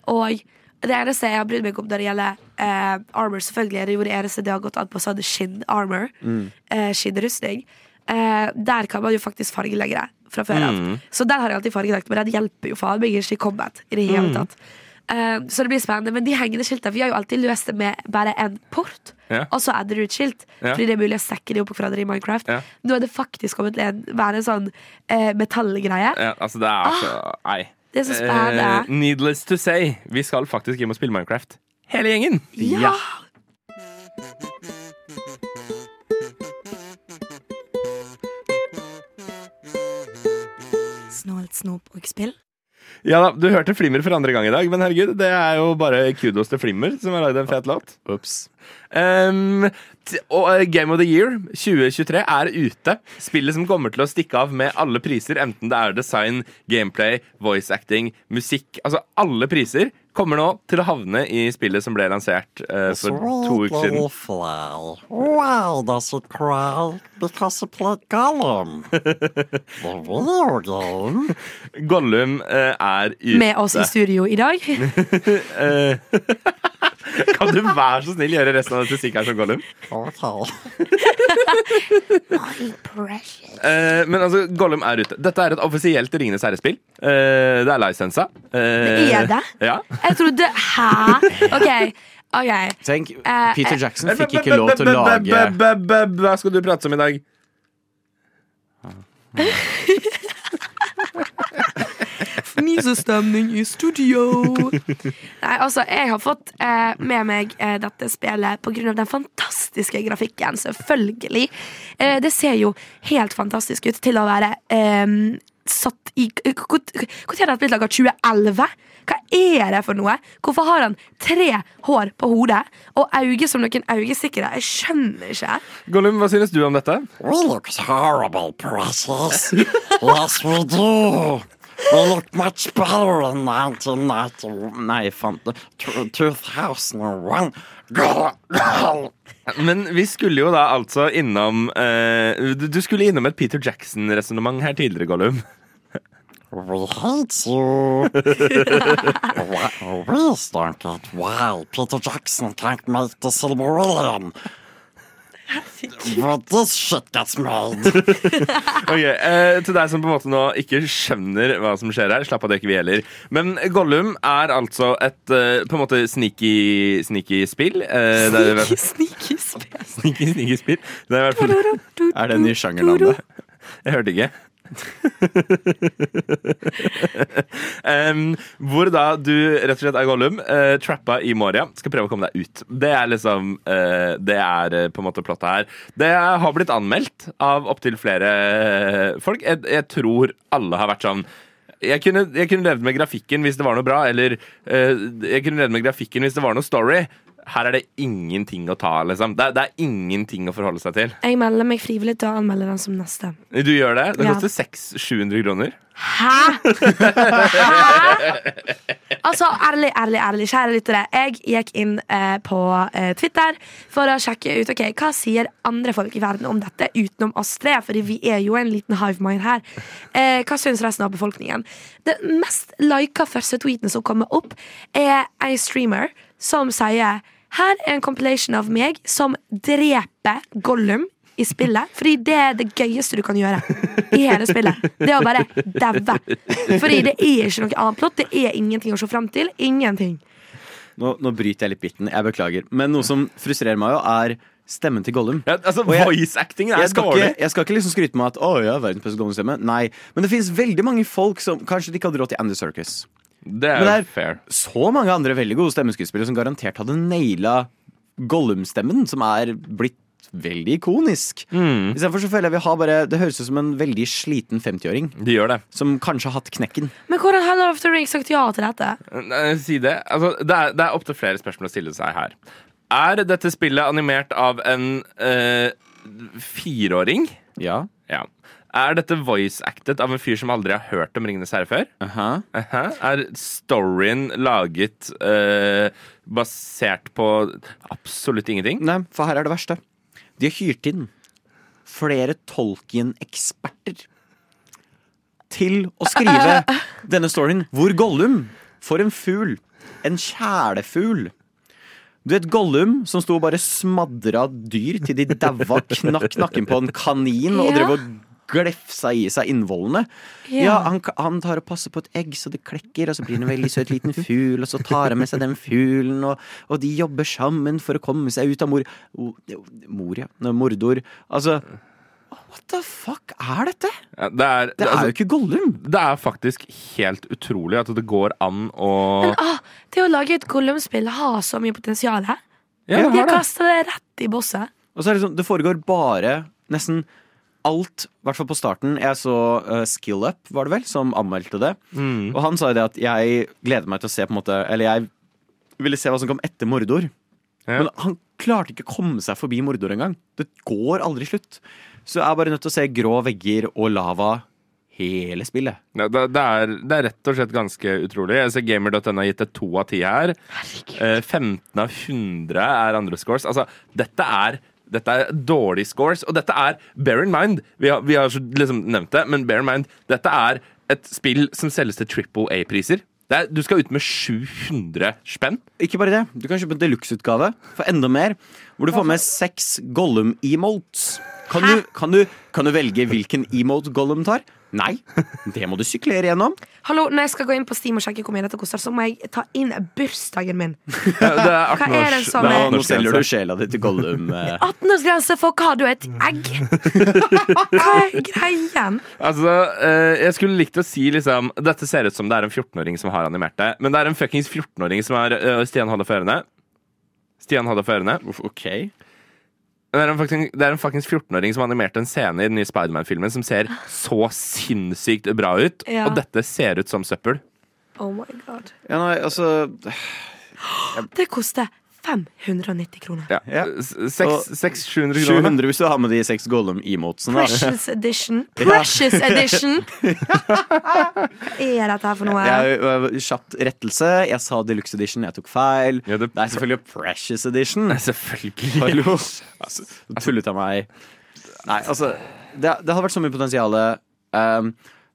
D: Og det eneste jeg har brydd meg om når det gjelder eh, armor, selvfølgelig er det jo det eneste det har gått an på sånn skinn-armor. Eh, skinnrustning. Eh, der kan man jo faktisk fargelegge det fra før av. Så der har jeg alltid fargelagt, men den hjelper jo faen meg ikke i combat i det hele tatt. Eh, så det blir spennende. Men de hengende skiltene Vi har jo alltid løst det med bare en port,
B: Yeah.
D: og så adder du et skilt.
B: yeah.
D: Fordi det er mulig å stekke de opp på hverandre i Minecraft.
B: Yeah.
D: Nå er det faktisk kommet til å være en sånn eh, metallgreie.
B: Ja, altså, det er så Nei.
D: Det er så spennende.
B: Eh, needless to say, vi skal faktisk hjem og spille Minecraft. Hele gjengen.
D: ja.
A: Snålt snop og spill.
B: Ja da, Du hørte Flimmer for andre gang i dag, men herregud, det er jo bare kudos til Flimmer som har lagd en fet låt.
C: Ups.
B: Um, og eh, Game of the Year 2023 er ute. Spillet som kommer til å stikke av med alle priser, enten det er design, gameplay, voice acting, musikk. Altså alle priser kommer nå til å havne i spillet som ble lansert uh, for to uker siden.
G: fly. Wow, does it cry? Because it played Gollum. the video game.
B: Gollum uh, er ute.
D: Med oss i studio i dag.
B: Eh, kan du være så snill gjøre resten av dette stikket her som Gollum? Eh, men altså, Gollum er ute. Dette er et offisielt Ringenes herrespill. Eh, det er lisensa. Eh,
D: Er det?
B: Ja.
D: Jeg trodde Hæ? OK. ok
C: Tenk,
D: Eh,
C: Peter Jackson fikk ikke lov til å lage
B: Hva skal du prate om i dag?
D: Fnisestemning i studio. Nei, altså, jeg har fått eh, med meg eh, dette spillet av den fantastiske grafikken, selvfølgelig. Eh, det ser jo helt fantastisk ut til å være eh, satt i Når har det blitt laga? 2011? Hva er det for noe? Hvorfor har han tre hår på hodet og øyne som noen øyestikkere? Jeg skjønner ikke.
B: Gollum, hva synes du om dette?
G: We look horrible, precious. yes, we do. We much better in 1991.
C: Nei, faen.
G: 2001.
B: Men vi skulle jo da altså innom eh, du, skulle innom et Peter Jackson-resonnement her tidligere, Gollum.
G: We hate you. We started. get Peter Jackson can't make the Silmarillion. But this shit gets made.
B: Ok, eh, Til deg som på en måte nå ikke skjønner hva som skjer her, slapp av, det ikke vi heller. Men Gollum er altså et eh, på en måte sneaky, sneaky spill. Eh, det er,
D: Sneaky spill.
B: sneaky, sneaky spill. Det er i hvert fall
C: Er det ny sjangernavnet?
B: Jeg hørte ikke. Em, hvor da du rett og slett er Gollum, uh, trappa i Moria, skal prøve å komme deg ut. Det er liksom uh, Det er uh, på en måte plottet her. Det har blitt anmeldt av opptil flere eh, folk. Jeg, jeg tror alle har vært sånn jeg kunne, jeg kunne levd med grafikken hvis det var noe bra, eller eh, jeg kunne levd med grafikken hvis det var noe story. Her er det ingenting å ta, liksom. Det, det er ingenting å forholde seg til.
D: Jeg melder meg frivillig til å anmelde den som neste.
B: Du gjør det? Det
D: Ja.
B: koster 600-700 kroner.
D: Hæ?! Hæ?! Altså, ærlig, ærlig, ærlig, kjære lyttere. Jeg gikk inn eh, på eh, Twitter for å sjekke ut ok, hva sier andre folk i verden om dette utenom oss tre, fordi vi er jo en liten hive mind her. Eh, hva syns resten av befolkningen? Det mest lika første tweeten som kommer opp, er ei streamer som sier her er en compilation av meg som dreper Gollum i spillet. Fordi det er det gøyeste du kan gjøre i hele spillet. Det er å bare daue. Fordi det er ikke noe annet plott. Det er ingenting å se fram til. Ingenting.
C: Nå, nå bryter jeg litt bitten. Jeg beklager. Men noe som frustrerer meg, jo er stemmen til Gollum.
B: Ja, altså,
C: jeg-
B: Voice acting er
C: Jeg skal, ikke, jeg skal ikke liksom skryte med at Å, jeg har verdens beste Gollum-stemme. Nei. Men det finnes veldig mange folk som Kanskje de ikke hadde råd til Andy Circus.
B: Det er,
C: Men det er-
B: fair.
C: Så mange andre veldig gode stemmeskuespillere som garantert hadde naila Gollum-stemmen, som er blitt veldig ikonisk.
B: Mm.
C: Istedenfor så føler jeg vi har bare Det høres ut som en veldig sliten 50-åring
B: De gjør det.
C: som kanskje har hatt knekken.
D: Men hvordan har Love of the Rings sagt ja til dette?
B: Si det. Altså, det er, det er opptil flere spørsmål å stille seg her. Er dette spillet animert av en øh, fireåring?
C: Ja.
B: Ja. Er dette voice acted av en fyr som aldri har hørt om Ringenes herre før?
C: Aha.
B: Aha. Er storyen laget uh, basert på absolutt ingenting?
C: Nei, for her er det verste. De har hyrt inn flere Tolkien-eksperter til å skrive denne storyen, hvor Gollum får en fugl. En kjælefugl. Du vet Gollum som sto og bare smadra dyr til de daua, knakk nakken på en kanin og
D: Ja.
C: drev og glefsa i seg innvollene.
D: Ja.
C: Ja, han, han tar og passer på et egg så det klekker, og så blir det en veldig søt liten fugl, og så tar han med seg den fuglen, og, og de jobber sammen for å komme seg ut av mor... Mor, ja. Mordor. Altså What the fuck er dette?
B: Ja, det, er,
C: Det det
B: altså,
C: jo ikke Gollum.
B: det er faktisk helt utrolig at det går an å
D: Men ah, det å lage et Gollum-spill har så mye potensial.
B: Ja,
D: De har kasta det rett i bosset.
C: Og så er det sånn, det foregår bare nesten alt, i hvert fall på starten. Jeg så uh, Skill Up, var det vel, som anmeldte det.
B: Mm.
C: Og han sa jo det at jeg gleder meg til å se på en måte Eller jeg ville se hva som kom etter Mordor.
B: Ja.
C: Men han klarte ikke å komme seg forbi Mordor engang. Det går aldri slutt. Så jeg er bare nødt til å se grå vegger og lava hele spillet.
B: Ja, det, det, er, det er rett og slett ganske utrolig. Jeg ser Gamer.no har gitt det to av ti her. Herregud. 15 av 100 er andre scores. Altså, dette er dette er dårlige scores, og dette er Bear in mind, vi har, vi har liksom nevnt det, men bear in mind, dette er et spill som selges til Triple A-priser. Er- Du skal ut med 700 spenn.
C: Ikke bare det. Du kan kjøpe en deluxe-utgave for enda mer, hvor du får med seks Gollum-emotes. Kan du, kan, du, kan du velge hvilken emote Gollum tar? Nei. Det må du syklere gjennom.
D: Hallo, Når jeg skal gå inn på Steam og sjekke hvor mye dette koster, så må jeg ta inn bursdagen min.
B: Ja, Det er 18
D: Hva er det
B: års-
D: som
B: det
D: er-
C: Nå, nå
B: 18
C: selger du sjela di til Gollum. eh.
D: 18-årsgrense for hva? Du er et egg? Hva er greien?
B: Altså, eh, jeg skulle likt å si liksom Dette ser ut som det er en 14-åring som har animert det, men det er en fuckings 14-åring som har eh, Stian hadde for ørene. Stian hadde for ørene.
C: Ok.
B: Det er en faktisk, det er en fuckings 14-åring som animerte en scene i den nye Spiderman-filmen som ser så sinnssykt bra ut,
D: Ja.
B: og dette ser ut som søppel.
D: Oh my god.
C: Ja, nei, altså
D: Det koster 590 kroner.
B: Ja.
C: Ja.
B: S- 600-700 kroner.
C: 700 hvis du har med de seks Gollum-emotesene.
D: Precious edition. Precious edition! Hva er dette her for noe?
C: Jeg, kjapt rettelse. Jeg sa Deluxe Edition, jeg tok feil.
B: Ja, det-
C: det er selvfølgelig Precious Edition.
B: Selvfølgelig.
C: Hallo. Altså, tullet av meg. Nei, altså Det, det hadde vært så mye potensial. Um,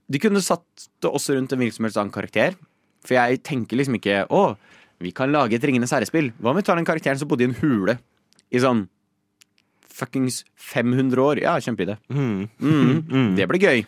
C: de kunne satt det også rundt en hvilken som helst annen karakter. For jeg tenker liksom ikke Å, vi kan lage et Ringenes herrespill. Hva om vi tar den karakteren som bodde i en hule i sånn fuckings 500 år? Ja, kjempeidé. Mm, det blir gøy.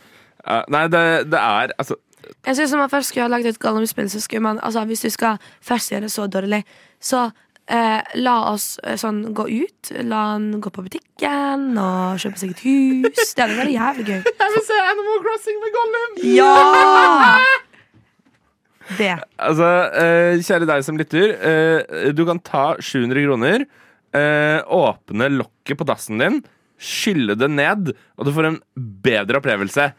B: Uh, nei, det, det er altså
D: Jeg synes Når man først skulle ha lagd et Gollum-spill, så skulle man Altså hvis du skal først gjøre det så dårlig, så eh, la oss eh, sånn gå ut. La han gå på butikken og kjøpe seg et hus. Det hadde vært jævlig gøy.
B: Jeg vil se Animal Crossing med Gollum!
D: Ja! Det.
B: Altså, eh, kjære deg som lytter, eh, du kan ta 700 kroner, eh, åpne lokket på dassen din, skylle det ned, og du får en bedre opplevelse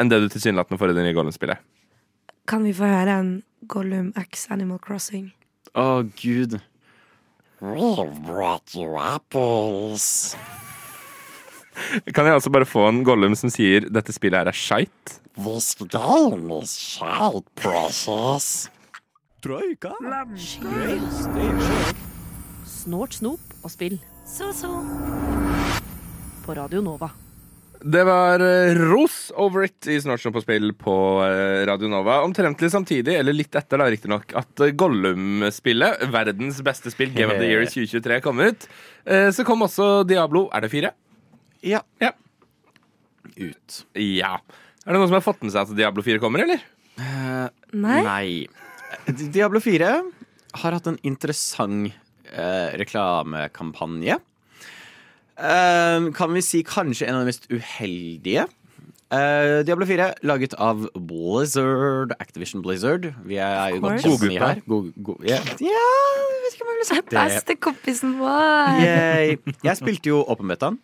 B: enn det du tilsynelatende får i det nye Gollum-spillet.
D: Kan vi få høre en Gollum X Animal Crossing?
C: Å, gud.
G: We've brought you apples.
B: Kan jeg også bare få en Gollum som sier dette spillet her er skeit?
G: This game is shite, precious.
E: Troika.
A: Snort, snop og spill. Så-så. På Radio Nova.
B: Det var eh, Ros Over It i Snortsen på spill på eh, Radio Nova. Omtrentlig samtidig, eller litt etter da riktignok, at eh, Gollum-spillet, verdens beste spill, Game of the Year 2023, kom ut. Eh, Så kom også Diablo. Er det fire?
C: Ja.
B: Ja.
C: Ut.
B: Ja. Er det noen som har fått med seg at Diablo 4 kommer, eller?
D: Nei?
C: Nei. Diablo 4 har hatt en interessant eh, reklamekampanje. Eh, kan vi si kanskje en av de mest uheldige. Eh, Diablo 4 laget av Blizzard, Activision Blizzard. Vi er, er jo godt kjent med her. God, god, yeah. ja, jeg vet ikke om jeg ville sagt det.
D: Bestekompisen vår.
C: Yay. Jeg spilte jo Open Betaen,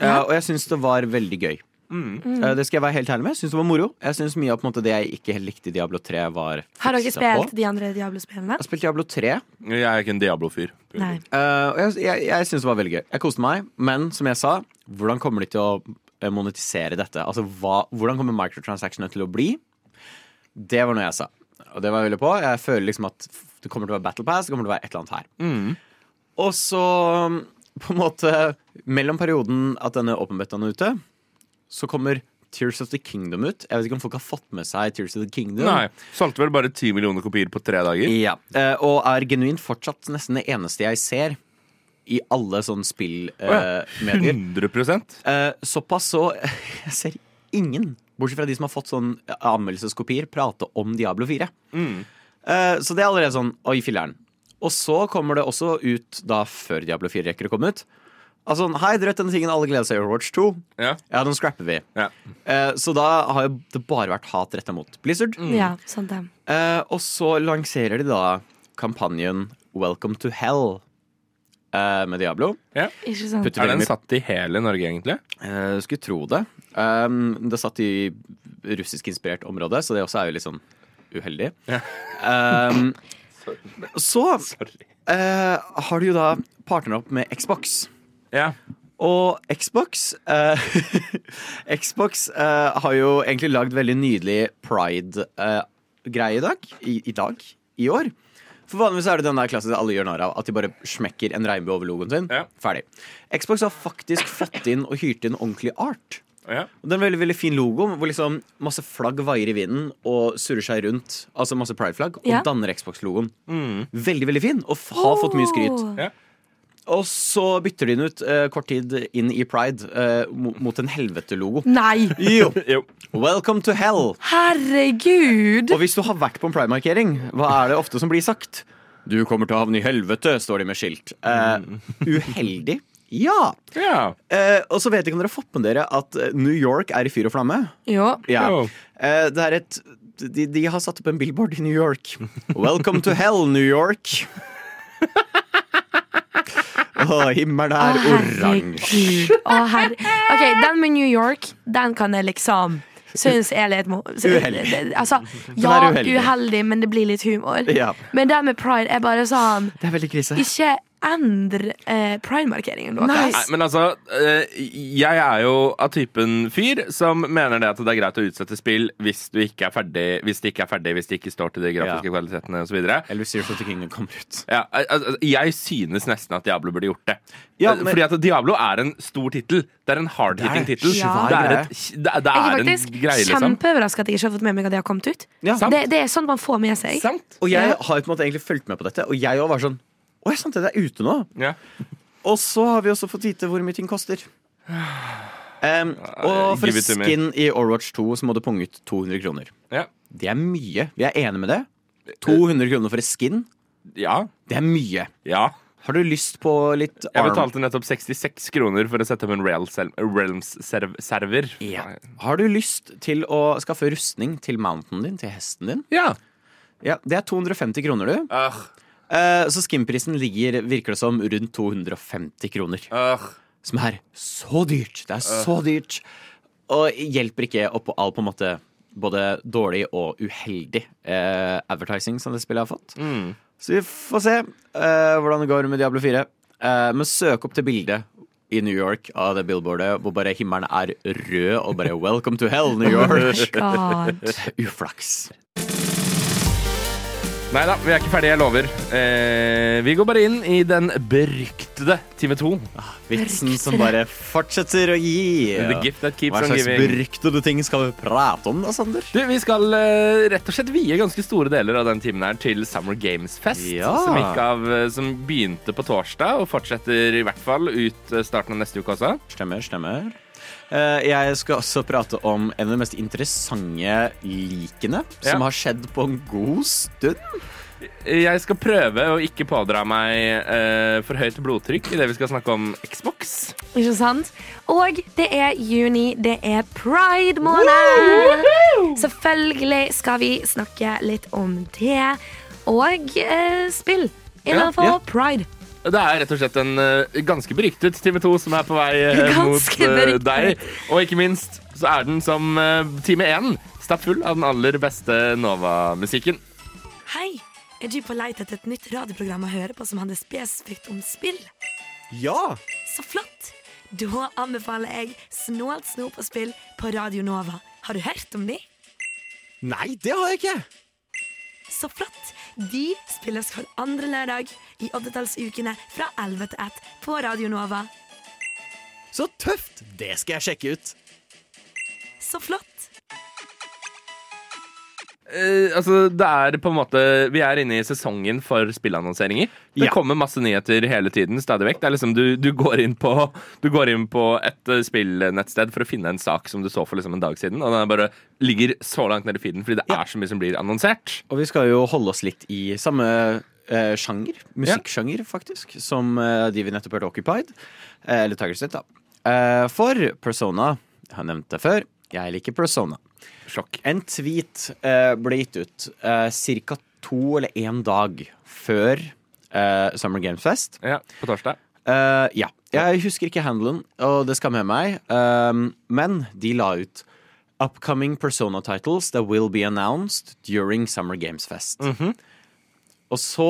C: eh, og jeg syns det var veldig gøy. Eh, det skal jeg være helt ærlig med. Jeg syns det var moro. Jeg synes Mye av på en måte, det jeg ikke helt likte i Diablo 3, var
D: Har dere
C: ikke
D: spilt
C: på.
D: de andre Diablo-spillene?
C: Jeg har spilt Diablo 3.
B: Jeg er ikke en Diablo-fyr.
C: Eh, og jeg, jeg, jeg syns det var veldig gøy. Jeg koste meg, men som jeg sa, hvordan kommer de til å monetisere dette? Altså, hva, Hvordan kommer microtransactionene til å bli? Det var noe jeg sa. Og det var jeg veldig på. Jeg føler liksom at det kommer til å være Battle Pass, det kommer til å være et eller annet her. Og så, på en måte, mellom perioden at denne Open Betaen er ute, så kommer Tears of the Kingdom ut. Jeg vet ikke om folk har fått med seg Tears of the Kingdom.
B: Nei. Solgte vel bare 10 millioner kopier på tre dager.
C: Ja, eh, og er genuint fortsatt nesten det eneste jeg ser i alle sånne spillmedier.
B: Oh ja. 100
C: Eh, såpass så Jeg ser ingen, bortsett fra de som har fått sånn anmeldelseskopier, prate om Diablo 4. Mm. så det er allerede sånn Oi, filler'n. Og så kommer det også ut da før Diablo 4 rekker å komme ut. Altså, Hei, dere vet denne tingen alle gleder seg i Overwatch 2?
B: Ja.
C: Ja, den scrapper vi.
B: Ja.
C: Eh, så da har jo det bare vært hat retta mot Blizzard.
D: Ja, sant det.
C: Eh, og så lanserer de da kampanjen Welcome to Hell eh, med Diablo.
D: Ikke sant?
C: Putter
B: Er den satt i hele Norge, egentlig?
C: Eh, skulle tro det. Um, det satt i russiskinspirert område, så det også er jo litt sånn uheldig. Um, så eh, har du jo da partnera opp med Xbox.
B: Ja.
C: Og Xbox eh, Xbox eh, har jo egentlig lagd veldig nydelig pride-greie i dag. I, I dag. I år. For Vanligvis er det den der klassen alle gjør narr av. At de bare smekker en regnbue over logoen sin.
B: Ja.
C: Ferdig. Xbox har faktisk fått inn og hyrt inn ordentlig art.
B: Ja.
C: Og det er en veldig veldig fin logo hvor liksom masse flagg vaier i vinden og surrer seg rundt. Altså masse pride-flagg. Og
D: Ja.
C: danner Xbox-logoen. Veldig veldig fin, og f- har fått mye skryt.
B: Ja.
C: Og så bytter de den ut eh, kort tid inn i pride eh, mo- mot en helvete-logo.
D: Nei!
C: Jo.
B: Jo.
C: Welcome to hell.
D: Herregud!
C: Og hvis du har vært på en pride-markering, hva er det ofte som blir sagt? Du kommer til å havne i helvete, står de med skilt. Eh, uheldig? Ja.
B: ja.
C: Eh, og så vet jeg ikke om dere har fått med dere at eh, New York er i fyr og flamme.
D: Jo.
C: Ja.
B: Jo.
C: Eh, det er et de, de har satt opp en billboard i New York. Welcome to hell, New York. Å, himmelen
D: er
C: er oransje.
D: Oh. OK, den med New York, den kan jeg liksom Synes er litt
C: Uheldig.
D: Altså, ja,
C: uheldig.
D: uheldig, men det blir litt humor.
C: Ja.
D: Men det med pride er bare sånn
C: Det er veldig krise.
D: Ikke endre eh, pride-markeringen.
B: Nei, men altså, eh, jeg er jo av typen fyr som mener det at det er greit å utsette spill hvis du ikke er ferdig, hvis det ikke er ferdig, hvis det ikke står til de grafiske
C: Ja.
B: kvalitetene osv.
C: Eller hvis the Kingdom kommer ut.
B: Ja, al- al- jeg synes nesten at Diablo burde gjort det.
C: Ja,
B: Eh,
C: men-
B: Fordi at Diablo er en stor tittel. Det er en hard-hitting
C: Det er
B: tittel.
C: svær
B: Det er, et, det er, det
D: Jeg er
B: er en greie, liksom.
D: kjempeoverraska at jeg ikke har fått med meg at de har kommet ut.
C: Ja.
D: Det, det er sånn man får med seg.
B: Sant?
C: Og jeg har på en måte egentlig fulgt med på dette, og jeg òg var sånn Å, jeg sant det, det er ute nå.
B: Ja.
C: Og så har vi også fått vite hvor mye ting koster. Um, og for
B: give it
C: skin i Overwatch 2 så må du punge ut 200 kroner.
B: Ja.
C: Det er mye. Vi er enige med det. 200 kroner for et skin,
B: ja.
C: det er mye.
B: ja.
C: Har du lyst på litt
B: Jeg
C: arm?
B: betalte nettopp 66 kroner for å sette opp en Realms-server.
C: Ja. Har du lyst til å skaffe rustning til mountainen din, til hesten din?
B: Ja.
C: Ja, Det er 250 kroner, du. Eh, så skimprisen ligger, virker det som, rundt 250 kroner.
B: Uh.
C: Som er så dyrt. Det er så dyrt. Og hjelper ikke oppå all på en måte både dårlig og uheldig eh, advertising som det spillet har fått. Så vi får se eh, hvordan det går med Diablo 4. Eh, men søk opp til bildet i New York av det billboardet hvor bare himmelen er rød og bare 'Welcome to hell, New York'.
D: Oh
C: Uflaks.
B: Nei da, vi er ikke ferdige, jeg lover. Eh, vi går bare inn i den beryktede time to.
C: Vitsen som bare fortsetter å gi.
B: The gift that keeps
C: Hva
B: on
C: slags
B: giving.
C: beryktede ting skal vi prate om da, Sander?
B: Du, Vi skal eh, rett og slett vie ganske store deler av den timen her til Summer Games Fest.
C: Ja.
B: Som, gikk av, eh, som begynte på torsdag og fortsetter i hvert fall ut eh, starten av neste uke også.
C: Stemmer, stemmer. Eh, jeg skal også prate om en av de mest interessante likene som
B: Ja.
C: har skjedd på en god stund.
B: Jeg skal prøve å ikke pådra meg uh, for høyt blodtrykk idet vi skal snakke om Xbox.
D: Ikke sant? Og det er juni, det er pride-måned. Selvfølgelig skal vi snakke litt om det. Og uh, spill innenfor
B: Ja, ja.
D: pride.
B: Det er rett og slett en eh, ganske beryktet TV 2 som er på vei eh, mot
D: Ganske
B: eh,
D: beryktet.
B: deg. Og ikke minst så er den som uh, time 1 stappfull av den aller beste Nova-musikken.
D: Hei, er du på leit etter et nytt radioprogram å høre på som handler spesifikt om spill?
E: Ja!
D: Så flott! Da anbefaler jeg Snålt snop og spill på Radio Nova. Har du hørt om de?
E: Nei, det har jeg ikke.
D: Så flott! De spilles hver andre lørdag i oddetallsukene fra 11 til 1 på Radio Nova.
E: Så tøft! Det skal jeg sjekke ut.
D: Så flott!
B: Eh, altså, det er på en måte Vi er inne i sesongen for spillannonseringer. Det
E: Ja.
B: kommer masse nyheter hele tiden. stadig vekk. Det er liksom du, du, går inn på, du går inn på et eh, spillnettsted for å finne en sak som du så for liksom en dag siden, og den bare ligger så langt ned i feeden fordi det er så mye som blir annonsert.
C: Og vi skal jo holde oss litt i samme eh, sjanger, musikksjanger faktisk, som eh, de vi nettopp hørte Occupied. Eh, eller Tiger State, da. Eh, for Persona, jeg har nevnt det før, jeg liker Persona.
B: Sjokk.
C: En tweet eh, ble gitt ut eh, ca. to eller én dag før eh, Summer Games Fest.
B: Ja, på torsdag.
C: Eh, ja. Jeg husker ikke handelen, og det skal med meg. Um, men de la ut Upcoming persona titles that will be announced during Summer Games Fest. Og så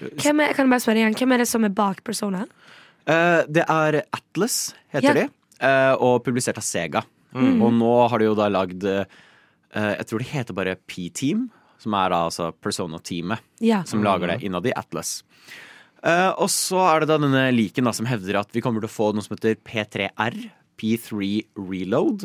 D: Hvem er, kan jeg bare spørre igjen, hvem er det som er bak Persona?
C: eh, Det er Atlas, heter
D: Ja.
C: de, eh, og publisert av Sega. Og nå har de jo da lagd eh, Jeg tror det heter bare P-Team, som er da altså Persona-teamet.
D: Ja.
C: som lager det innad i Atlas. Eh, og så er det da denne liken da, som hevder at vi kommer til å få noe som heter P3R. P3 Reload,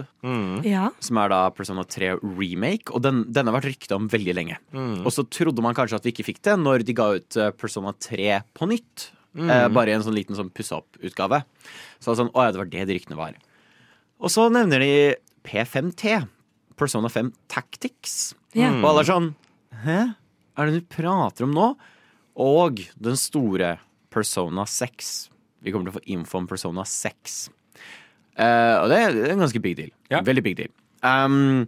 D: ja.
C: som er da Persona 3 Remake. Og den, denne har vært rykta om veldig lenge. Og så trodde man kanskje at vi ikke fikk det når de ga ut eh, Persona 3 på nytt. Eh, bare i en sånn liten sånn pussa opp-utgave. Så sånn, å ja, det var det de ryktene var. Og så nevner de P5T. Persona 5 Tactics.
D: Yeah.
C: Og alle er sånn Hæ? Er det du prater om nå? Og den store Persona 6. Vi kommer til å få info om Persona 6. Uh, og det er, det er en ganske big deal.
B: Ja.
C: Veldig big deal. Um,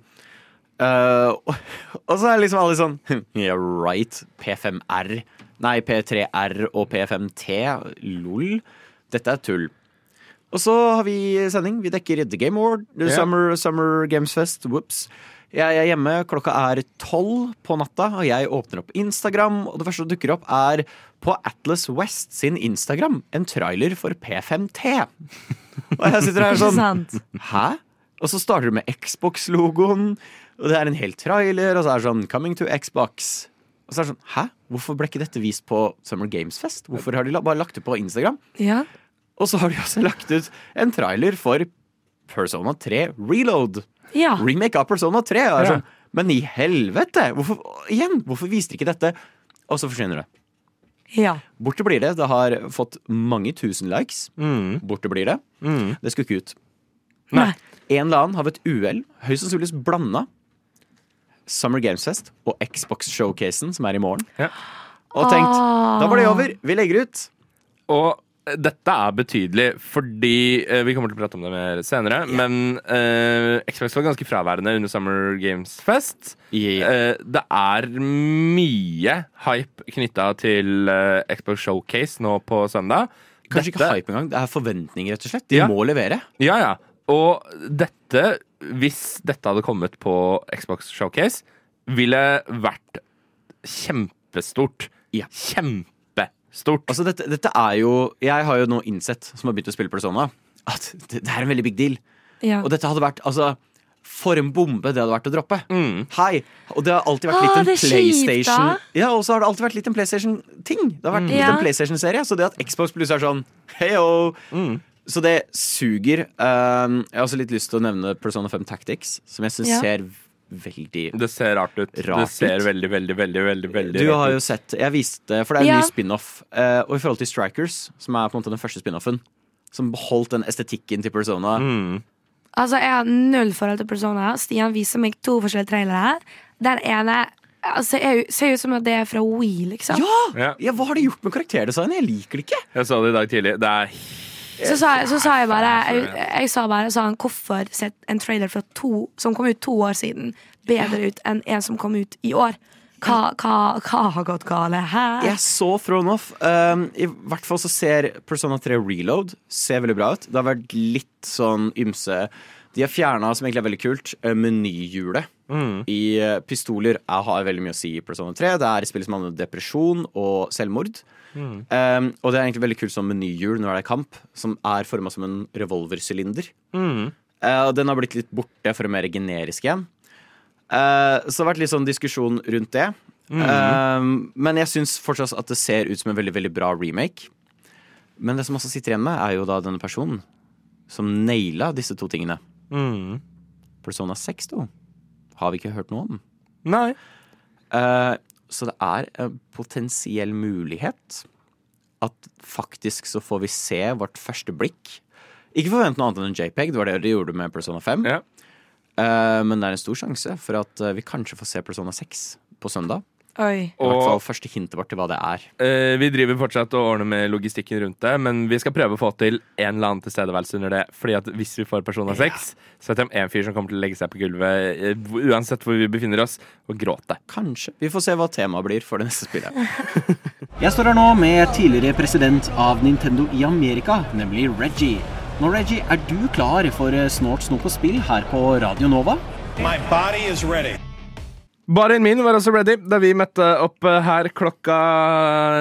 C: uh, og, og så er liksom alle sånn Yeah, right. P5R. Nei, P3R og P5T. Lol. Dette er tull. Og så har vi sending. Vi dekker The Game Award, The
B: Ja.
C: Summer, Summer Games Fest. Whoops. Jeg er hjemme, klokka er tolv på natta, og jeg åpner opp Instagram, og det første som dukker opp, er på Atlas West sin Instagram en trailer for P5T. Og jeg sitter her sånn? Hæ? Og så starter det med Xbox-logoen, og det er en hel trailer, og så er det sånn Coming to Xbox. Og så er det sånn Hæ? Hvorfor ble ikke dette vist på Summer Games Fest? Hvorfor har de bare lagt det på Instagram?
D: Ja.
C: Og så har de også lagt ut en trailer for Persona 3 Reload.
D: ja.
C: Remake av Persona 3. Og er
B: Ja.
C: sånn, Men i helvete! Hvorfor, igjen, hvorfor viste de ikke dette? Og så forsvinner det.
D: ja.
C: Borte blir det. Det har fått mange tusen likes.
B: Mm.
C: Borte blir det. Det skulle ikke ut.
D: Nei.
C: En eller annen har ved et uhell høyst sannsynligvis blanda Summer Games Fest og Xbox-showcasen, som er i morgen.
B: Ja.
C: Og tenkt da var det over. Vi legger ut.
B: Og dette er betydelig, fordi eh, Vi kommer til å prate om det mer senere. Men eh, Xbox var ganske fraværende under Summer Games Fest.
C: Yeah.
B: Eh, det er mye hype knytta til eh, Xbox Showcase nå på søndag.
C: Kanskje ikke hype engang. Det er forventninger, rett og slett. De
B: Ja.
C: må levere.
B: Ja, ja. Og dette, hvis dette hadde kommet på Xbox Showcase, ville vært kjempestort.
C: Ja.
B: Kjempestort.
C: Altså, dette, dette er jo Jeg har jo nå innsett, som har begynt å spille Persona, at det, det er en veldig big deal.
D: Ja.
C: Og dette hadde vært altså For en bombe det hadde vært å droppe.
B: Mm.
C: Hei! Og det har alltid vært litt en
D: kjipt,
C: PlayStation. Ja, og så har det alltid vært litt en PlayStation-ting. Det har vært litt
D: Ja.
C: en PlayStation-serie Så det at Xbox Plus er sånn heyo Så det suger. Um, jeg har også litt lyst til å nevne Persona 5 Tactics, som jeg syns
D: Ja.
C: ser veldig
B: Det ser rart ut.
C: Rart
B: det ser
C: ut.
B: veldig, veldig, veldig veldig, veldig
C: Du har jo sett Jeg viste, for det er en
D: Ja.
C: ny spin-off. eh, og i forhold til Strikers, som er på en måte den første spin-offen, som beholdt den estetikken til Persona
B: Mm.
D: Altså, jeg har null forhold til Persona. Stian viser meg to forskjellige trailere. Den ene altså, jeg ser ut som at det er fra Wii, liksom.
C: Ja!
B: Ja.
C: ja! Hva har de gjort med karakterdesignet? Jeg liker det ikke.
B: Jeg sa det i dag tidlig. Det er
D: Så sa, jeg, så sa jeg bare Jeg, jeg sa bare sånn Hvorfor ser en trailer to, som kom ut to år siden, bedre ut enn en som kom ut i år? Hva, hva, hva har gått galt her?
C: Jeg så thrown off. Um, I hvert fall så ser Persona 3 Reload ser veldig bra ut. Det har vært litt sånn ymse De har fjerna, som egentlig er veldig kult, menyhjulet. menyhjulet. I eh, pistoler jeg har veldig mye å si i Persona 3. Det er spill som handler om depresjon og selvmord. Um, og det er egentlig veldig kult som menyhjul når det er kamp, som er forma som en revolversylinder. Eh, og den har blitt litt borte for være mer generisk igjen. Uh, så det har vært litt sånn diskusjon rundt det. Um, men jeg syns fortsatt at det ser ut som en veldig veldig bra remake. Men det som også sitter igjen med, er jo da denne personen som naila disse to tingene.
B: Mm.
C: Persona 6 to har vi ikke hørt noe om.
B: Nei.
C: Uh, så det er en potensiell mulighet at faktisk så får vi se vårt første blikk. Ikke forvent noe annet enn en JPEG, det var det de gjorde med Persona 5.
B: Ja.
C: Uh, men det er en stor sjanse for at eh, vi kanskje får se Persona 6 på søndag.
D: Oi.
C: I hvert fall første hintet vårt til hva det er.
B: eh, vi driver fortsatt og ordner med logistikken rundt det, men vi skal prøve å få til en eller annen tilstedeværelse under det. Fordi at hvis vi får Persona 6, så vet jeg om en fyr som kommer til å legge seg på gulvet eh, uansett hvor vi befinner oss, og gråte.
C: Kanskje. Vi får se hva temaet blir for det neste spillet.
H: Jeg står her nå med tidligere president av Nintendo i Amerika, nemlig Reggie. Nå, Reggie, er du klar for snålt Snort snop og spill her på Radio Nova?
I: My body is ready.
B: Barien min var også ready da vi møtte opp eh, her klokka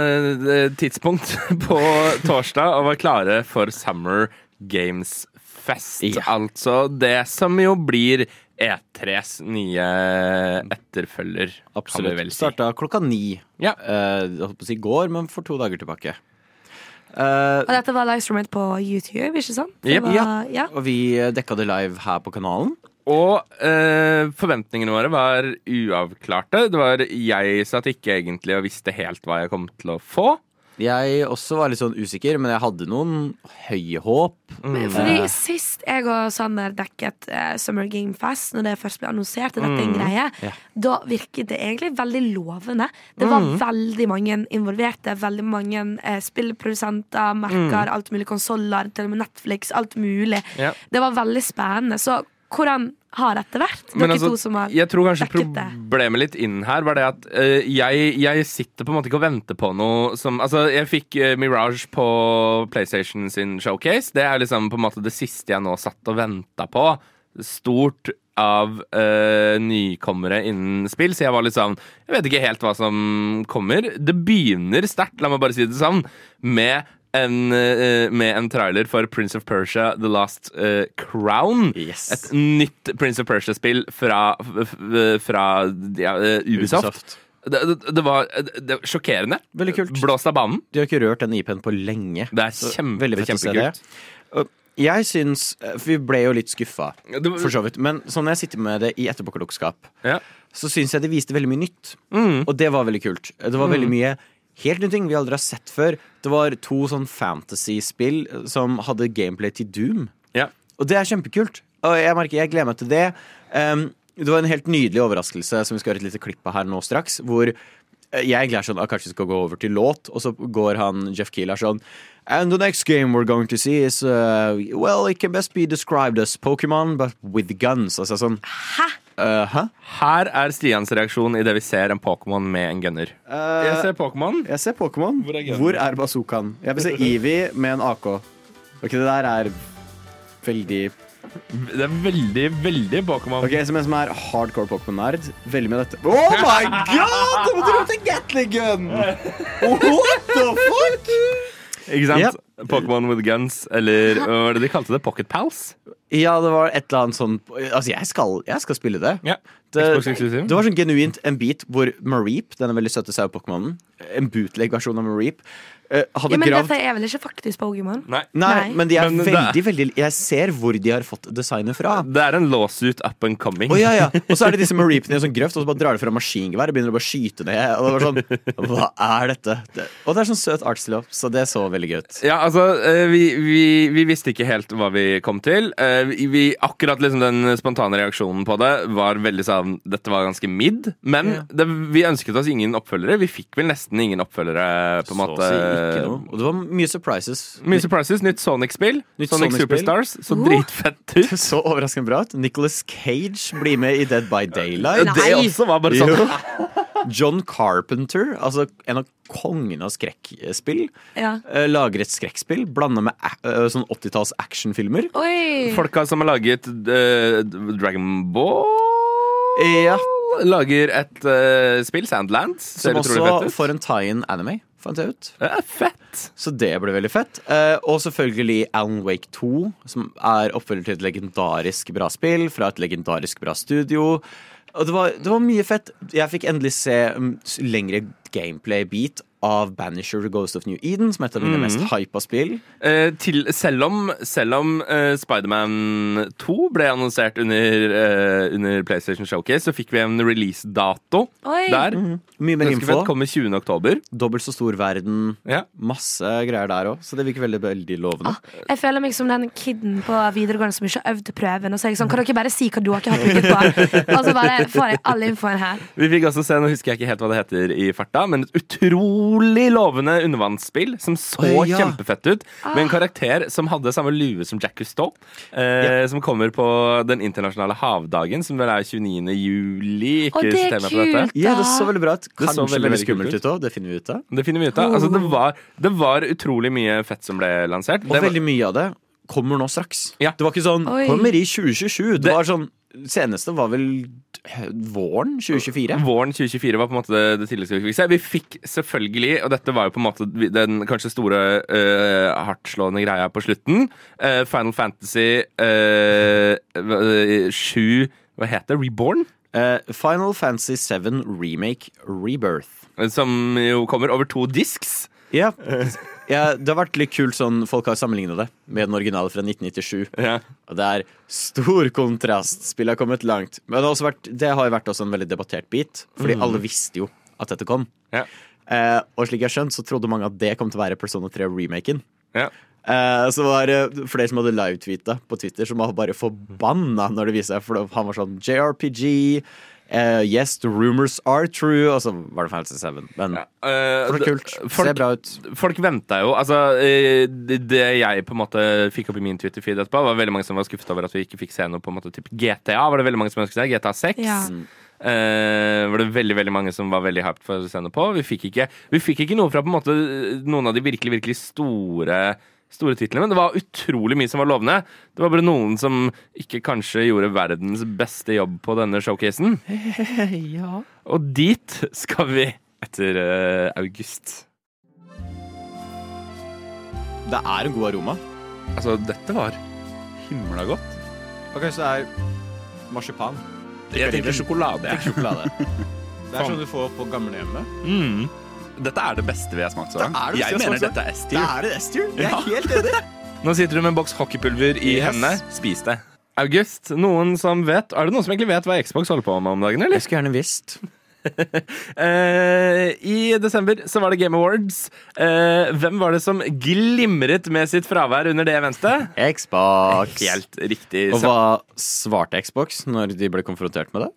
B: eh, tidspunkt på torsdag og var klare for Summer Games Fest.
C: Ja.
B: Altså det som jo blir E3s nye etterfølger,
C: Absolutt.
B: si.
C: Starta klokka ni.
B: Ja.
C: Uh, holdt på å si går, men for to dager tilbake. Uh,
D: Og dette var livestreamet på YouTube, ikke sant?
B: Yep.
D: Var,
C: ja.
D: ja.
C: Og vi dekka det live her på kanalen.
B: Og eh, forventningene våre var uavklarte. Det var Jeg satt ikke egentlig og visste helt hva jeg kom til å få.
C: Jeg også var litt sånn usikker, men jeg hadde noen høye håp.
D: Fordi Sist jeg og Sander dekket uh, Summer Game Fest, når det først ble annonsert, at dette er en greie,
C: yeah.
D: da virket det egentlig veldig lovende. Det var veldig mange involverte. Veldig mange uh, spillprodusenter, merker, alt mulig konsoller, til og med Netflix, alt mulig.
B: Yeah.
D: Det var veldig spennende. Så hvordan har dette vært? Dere
B: Men altså,
D: to som har
B: jeg tror kanskje problemet litt inn her var det at uh, jeg, jeg sitter på en måte ikke og venter på noe som Altså, jeg fikk uh, Mirage på PlayStation sin showcase. Det er liksom på en måte det siste jeg nå satt og venta på. Stort av uh, nykommere innen spill, så jeg var litt sånn Jeg vet ikke helt hva som kommer. Det begynner sterkt, la meg bare si det sånn, med en, eh, med en trailer for Prince of Persia The Last uh, Crown.
C: Yes.
B: Et nytt Prince of Persia-spill fra, fra ja, eh, Ubisoft. Det, det, det var det, sjokkerende.
C: Veldig kult.
B: Blåst av banen.
C: De har ikke rørt den IP-en på lenge.
B: Det er kjempe,
C: veldig fett å se
B: kjempekult.
C: det. Jeg syns vi ble jo litt skuffa, for så vidt. Men sånn når jeg sitter med det i etterpåklokskap,
B: Ja.
C: så syns jeg det viste veldig mye nytt.
B: Mm.
C: Og det var veldig kult. Det var veldig mye helt nye ting vi aldri har sett før. Det var to sånn fantasy-spill som hadde gameplay til Doom.
B: Ja.
C: Og det er kjempekult. Og jeg merker, jeg gleder meg til det. Um, det var en helt nydelig overraskelse som vi skal høre et lite klipp av her nå straks. Hvor eh, jeg egentlig er sånn, at kanskje vi skal gå over til låt, og så går han Jeff Keel er sånn And the next game we're going to see is uh, Well, it can best be described as Pokémon, but with guns. Altså sånn Hæ? hæ?
B: Her er Stians reaksjon idet vi ser en Pokémon med en gunner. jeg ser Pokémon.
C: Jeg ser Pokémon.
B: Hvor er?
C: Hvor er bazookaen? Jeg vil se Eevee med en AK. Ok, det der er veldig
B: Det er veldig, veldig Pokémon.
C: Ok, Som en som er hardcore Pokémon-nerd, veldig med dette. Oh my god! Det måtte gå til Gatling gun! What the fuck?
B: Ikke sant?
C: Yep.
B: Pokémon with guns, eller hva var det de kalte det? Pocket Pals?
C: Ja, det var et eller annet sånn Altså, jeg skal, jeg skal spille det.
B: Ja.
C: Det, det var sånn genuint en bit hvor Mareep, denne veldig søte sau-pokémonen, en bootleg-versjon av Mareep, hadde
D: Ja, men
C: gravd
D: dette er vel ikke faktisk Pokémon?
B: Nei.
C: Nei,
D: Nei.
C: men de er
B: Men veldig,
C: veldig, veldig Jeg ser hvor de har fått designet fra.
B: Det er en lawsuit up and coming.
C: Oh, ja, ja. Og så er det disse Mareepene i en sånn grøft, og så bare drar de fra maskingevær og begynner å bare skyte ned. Og det var sånn Hva er dette? Det, og det er sånn søt artstyle, så det så veldig gøy ut.
B: Ja, altså, eh, vi, vi, vi visste ikke helt hva vi kom til. Eh, Vi, akkurat liksom den spontane reaksjonen på det var veldig sånn Dette var ganske midd. Men
C: Ja.
B: det, vi ønsket oss ingen oppfølgere. Vi fikk vel nesten ingen oppfølgere. på en måte.
C: Og det var mye surprises.
B: Mye surprises. Nytt Sonic-spill. Sonic,
C: Sonic-spill.
B: Superstars. Så
D: Oh.
B: dritfett ut.
C: Så overraskende bra ut. Nicholas Cage blir med i Dead by Daylight.
B: Det også var bare sånn
C: John Carpenter, altså en av kongene av skrekkspill,
D: Ja.
C: eh, lager et skrekkspill blanda med eh, sånn 80-talls actionfilmer.
B: Folka som har laget uh, Dragon Ball
C: Ja,
B: Lager et uh, spill, Sandlands.
C: som også får en tie-in anime, fant jeg ut.
B: Ja, fett.
C: Så det ble veldig fett. Eh, og selvfølgelig Alan Wake 2, som er oppfølger til et legendarisk bra spill fra et legendarisk bra studio. Og det var, det var mye fett. Jeg fikk endelig se um, lengre gameplay-beat av Banisher Ghost of New Eden, som er et av mine
B: mm.
C: mest hypa spill.
B: Eh, til, selv om, selv om eh, Spiderman 2 ble annonsert under, eh, under PlayStation Showcase, så fikk vi en release-dato der.
C: Mye mer
B: Ganske
C: info.
B: Kommer 20. oktober.
C: Dobbelt så stor verden.
B: Ja.
C: Masse greier der òg, så det virker veldig, veldig lovende.
D: Jeg føler meg som den kiden på videregående som ikke har øvd prøven. Og så er jeg sånn, Kan dere bare si hva dere har trykket på? Og så bare får jeg all infoen her.
B: Vi fikk også se, nå husker jeg ikke helt hva det heter i farta, men et utrolig lovende undervannsspill som så
C: Oi, ja.
B: kjempefett ut. Med en karakter som hadde samme lue som Jack Cousteau. Eh, Som kommer på den internasjonale havdagen, som vel er 29. juli. Ikke
D: Og det er
B: kult,
D: kult,
C: Ja, det
D: da.
C: så veldig bra ut. Kanskje
B: veldig,
C: veldig
B: veldig
C: skummelt
B: ut.
C: ut òg, det finner vi ut av.
B: Det finner vi ut av. Altså, det, var, det var utrolig mye fett som ble lansert.
C: Og
B: Det var,
C: veldig mye av det kommer nå straks.
B: Ja.
C: Det var ikke sånn
D: Oi.
C: 'kommer i 2027'. Det,
B: Det-
C: var sånn Seneste var vel våren 2024.
B: Våren 2024 var på en måte det, det tidligste vi fikk se. Vi fikk selvfølgelig, og dette var jo på en måte den kanskje store uh, hardtslående greia på slutten, uh, Final Fantasy eh, 7 Hva heter det? Reborn?
C: Final Fantasy 7 Remake Rebirth.
B: Som jo kommer over to disks.
C: Ja. ja, det har vært litt kult sånn Folk har sammenligna det med den originale fra 1997.
B: Ja.
C: Og det er stor kontrast. Spillet har kommet langt. Men det har, vært, det har vært også en veldig debattert bit, fordi alle visste jo at dette kom.
B: Ja.
C: Eh, og slik jeg har skjønt, så trodde mange at det kom til å være Persona 3-remaken.
B: Ja.
C: Eh, så var det flere som hadde live-tweeta på Twitter, som var bare forbanna når det viste seg. For han var sånn JRPG, eh, yes, the rumors are true. Og så var det Fantasy Seven. Men
B: Ja,
C: uh, det kult.
B: det-
C: Ser bra ut.
B: Folk venta jo Altså, eh, det, jeg på en måte fikk opp i min Twitter-feed etterpå, var veldig mange som var skuffet over at vi ikke fikk se noe på en måte typ GTA. Var det veldig mange som ønsket seg GTA 6.
D: Ja.
B: Uh, var det veldig veldig mange som var veldig hyped for å se noe på. Vi fikk ikke, vi fikk ikke noe fra på en måte noen av de virkelig virkelig store Store titlene, men det var utrolig mye som var lovende. Det var bare noen som ikke kanskje gjorde verdens beste jobb på denne showcasen. Og dit skal vi etter uh, august.
C: Det er en god aroma.
B: Altså, dette var himla godt.
C: Ok, så det er marsipan.
B: Jeg tenker sjokolade.
C: Det er sjokolade. Det er sånn du får på gamlehjemmet.
F: Mm. Dette er det beste vi har smakt så langt.
C: Det er det
F: Jeg mener
C: smakt
F: dette er S-tier.
C: er det S-tier. Jeg er helt enig.
B: Nå sitter du med en boks hockeypulver i
C: Yes.
B: hendene. Spis det. August, noen som vet Er det noen som egentlig vet hva Xbox holder på med om dagen, eller?
C: Jeg skulle gjerne visst.
B: uh, I desember så var det Game Awards. Uh, hvem var det som glimret med sitt fravær under det eventet?
C: Xbox.
B: Helt riktig.
C: Og hva svarte Xbox når de ble konfrontert med det?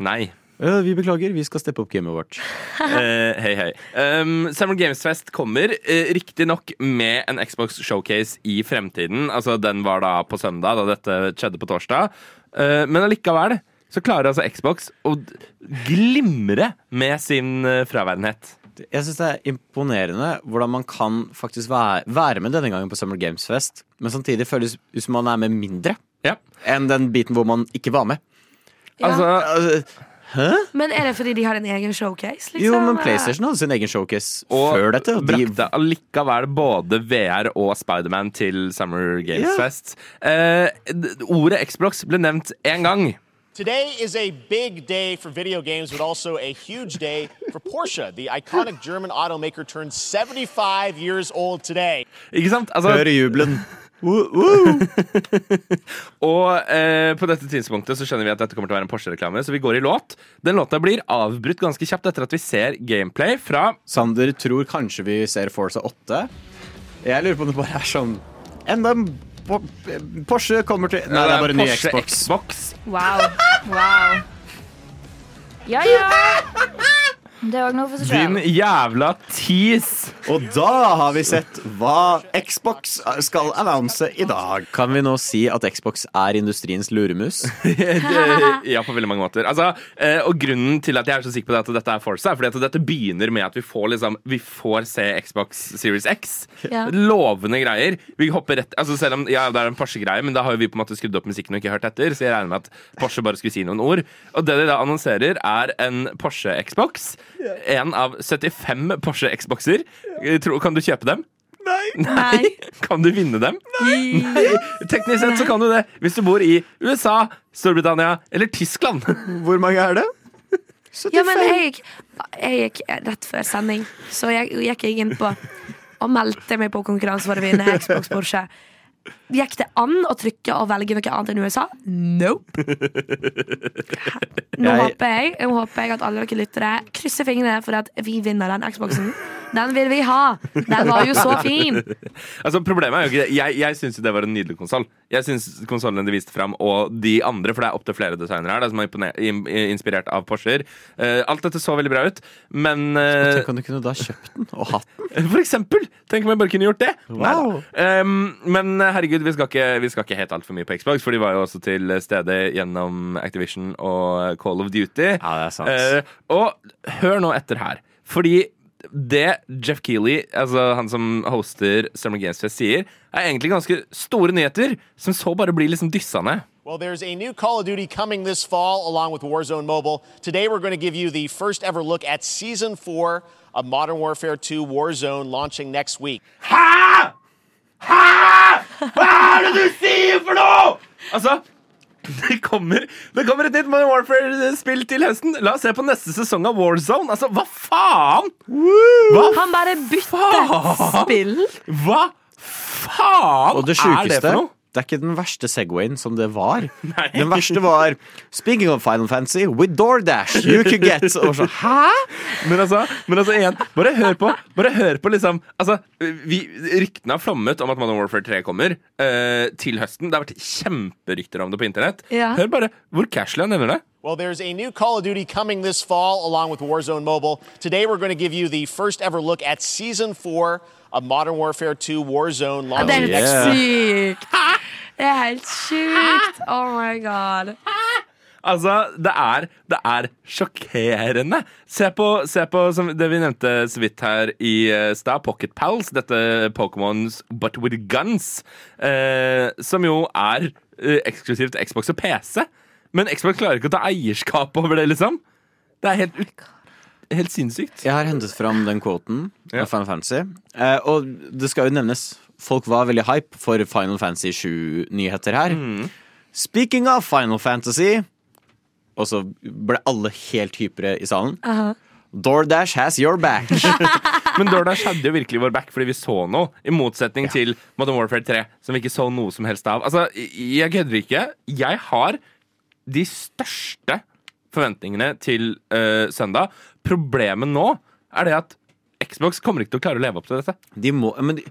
B: Nei.
C: Ja, vi beklager, vi skal steppe opp gamet vårt.
B: uh, hei, hei. Um, Summer Games Fest kommer uh, riktignok med en Xbox Showcase i fremtiden. Altså, Den var da på søndag, da dette skjedde på torsdag. Uh, men allikevel så klarer altså Xbox å glimre med sin uh, fraværenhet.
C: Jeg syns det er imponerende hvordan man kan faktisk være, være med denne gangen på Summer Games Fest, men samtidig føles ut som man er med mindre
B: Ja.
C: enn den biten hvor man ikke var med.
B: Altså,
C: Altså,
D: Men er det fordi de har en egen showcase? Liksom?
C: Jo, men PlayStation hadde sin egen showcase
B: Og
C: før dette. Og de,
B: brakte allikevel både VR og Spiderman til Summer Games
C: yeah.
B: Fest. Eh, ordet Xbox ble nevnt én gang.
I: Today is a big day for video games, but also a huge day for Porsche. The iconic German automaker turned 75 years old today.
B: Ikke sant? Altså,
C: Hør jubelen.
B: og eh, på dette tidspunktet så skjønner vi at dette kommer til å være en Porsche-reklame, så vi går i låt. Den låta blir avbrutt ganske kjapt etter at vi ser gameplay fra
C: Sander tror kanskje vi ser Forza 8. Jeg lurer på om det bare er sånn Enda en Porsche kommer til Nei, det er bare ny Xbox.
B: Xbox.
J: Wow. wow. Ja, ja. Det er òg noe for seg
B: Din jævla tis!
C: Og da har vi sett hva Xbox skal annonse i dag. Kan vi nå si at Xbox er industriens luremus?
B: ja, på veldig mange måter. Altså, eh, og grunnen til at jeg er så sikker på det at dette er Forza, er fordi at dette begynner med at vi får, liksom, vi får se Xbox Series X.
D: Ja.
B: Lovende greier. Vi hopper rett, altså selv om ja, det er en Porsche-greie, men da har jo vi på en måte skrudd opp musikken og ikke hørt etter, så jeg regner med at Porsche bare skulle si noen ord. Og det de da annonserer, er en Porsche Xbox. En av 75 Porsche Xboxer. Kan du kjøpe dem?
D: Nei.
B: Kan du vinne dem? Nei. Teknisk sett så kan du det hvis du bor i USA, Storbritannia eller Tyskland.
C: Hvor mange er det?
D: Ja, men jeg jeg gikk rett før sending, så jeg gikk jeg inn på og meldte meg på konkurranse for å vinne Xbox Porsche. Gikk det an å trykke og velge noe annet enn USA? Nope. Nå
C: Jeg-
D: håper jeg, nå håper jeg at alle dere lyttere krysser fingrene for at vi vinner den Xboxen. Den vil vi ha! Den var jo så fin!
B: Altså Problemet er jo ikke det. Jeg, jeg syns det var en nydelig konsoll. Jeg syns konsollene de viste fram, og de andre, for det er opptil flere designere her som er inspirert av Porscher. Uh, alt dette så veldig bra ut, men uh,
C: Tenk om du kunne da kjøpt den og hatt den.
B: For eksempel! Tenk om jeg bare kunne gjort det!
C: Wow.
B: Um, men herregud, vi skal ikke, vi skal ikke helt altfor mye på Xbox, for de var jo også til stede gjennom Activision og Call of Duty.
C: Ja, det er sant.
B: Eh, og hør nå etter her. Fordi det Jeff Keeley, altså han som hoster Summer Games Fest, sier, er egentlig ganske store nyheter, som så bare blir liksom dyssa ned.
I: Well, there's a new Call of Duty coming this fall along with Warzone Mobile. Today, we're going to give you the first ever look at Season 4 of Modern Warfare 2 Warzone launching next week.
B: Hæ?! Hæ?! Hva er det du sier for noe?! Altså, det kommer, det kommer et nytt Modern Warfare-spill til høsten. La oss se på neste sesong av Warzone. Altså, hva faen?! Hva
D: Han bare
B: bytter
D: spill.
B: Hva faen
C: Og det
B: er det for noe?
C: Det er ikke den verste Segwayen som det var. Den verste var Speaking of Final Fantasy, with DoorDash you could get Og så, Hæ?!
B: Men altså, men altså igjen, bare hør på Bare hør på liksom Altså, vi, Ryktene har flommet om at Modern Warfare 3 kommer uh, til høsten. Det har vært kjemperykter om det på internett.
D: Ja.
B: Hør bare hvor han nevner det.
I: Well, there's a new Call of Duty coming this fall along with Warzone Mobile. Today, we're going to give you the first ever look at Season 4 of Modern Warfare 2 Warzone
D: Ja, det er helt yeah. sykt. Det er helt sykt! Oh my god.
B: Altså, det er, det er sjokkerende. Se på, se på som det vi nevnte så vidt her i eh, stad, Pocket Pals. Dette Pokémons But With Guns. Eh, som jo er eh, eksklusivt Xbox og PC. Men Xbox klarer ikke å ta eierskap over det, liksom. Det er helt, ut, helt sinnssykt.
C: Jeg har hentet fram den quoten
B: Ja.
C: av Final Fantasy. Eh, og det skal jo nevnes, folk var veldig hype for Final Fantasy 7-nyheter her. Speaking of Final Fantasy Og så ble alle helt hypere i salen. DoorDash has your back.
B: Men DoorDash hadde jo virkelig vår back fordi vi så noe. I motsetning til Modern Warfare 3, som vi ikke så noe som helst av. Altså, jeg kødder ikke. Jeg har de største forventningene til uh, søndag. Problemet nå er det at Xbox kommer ikke til å klare å leve opp til dette.
C: De må, men de,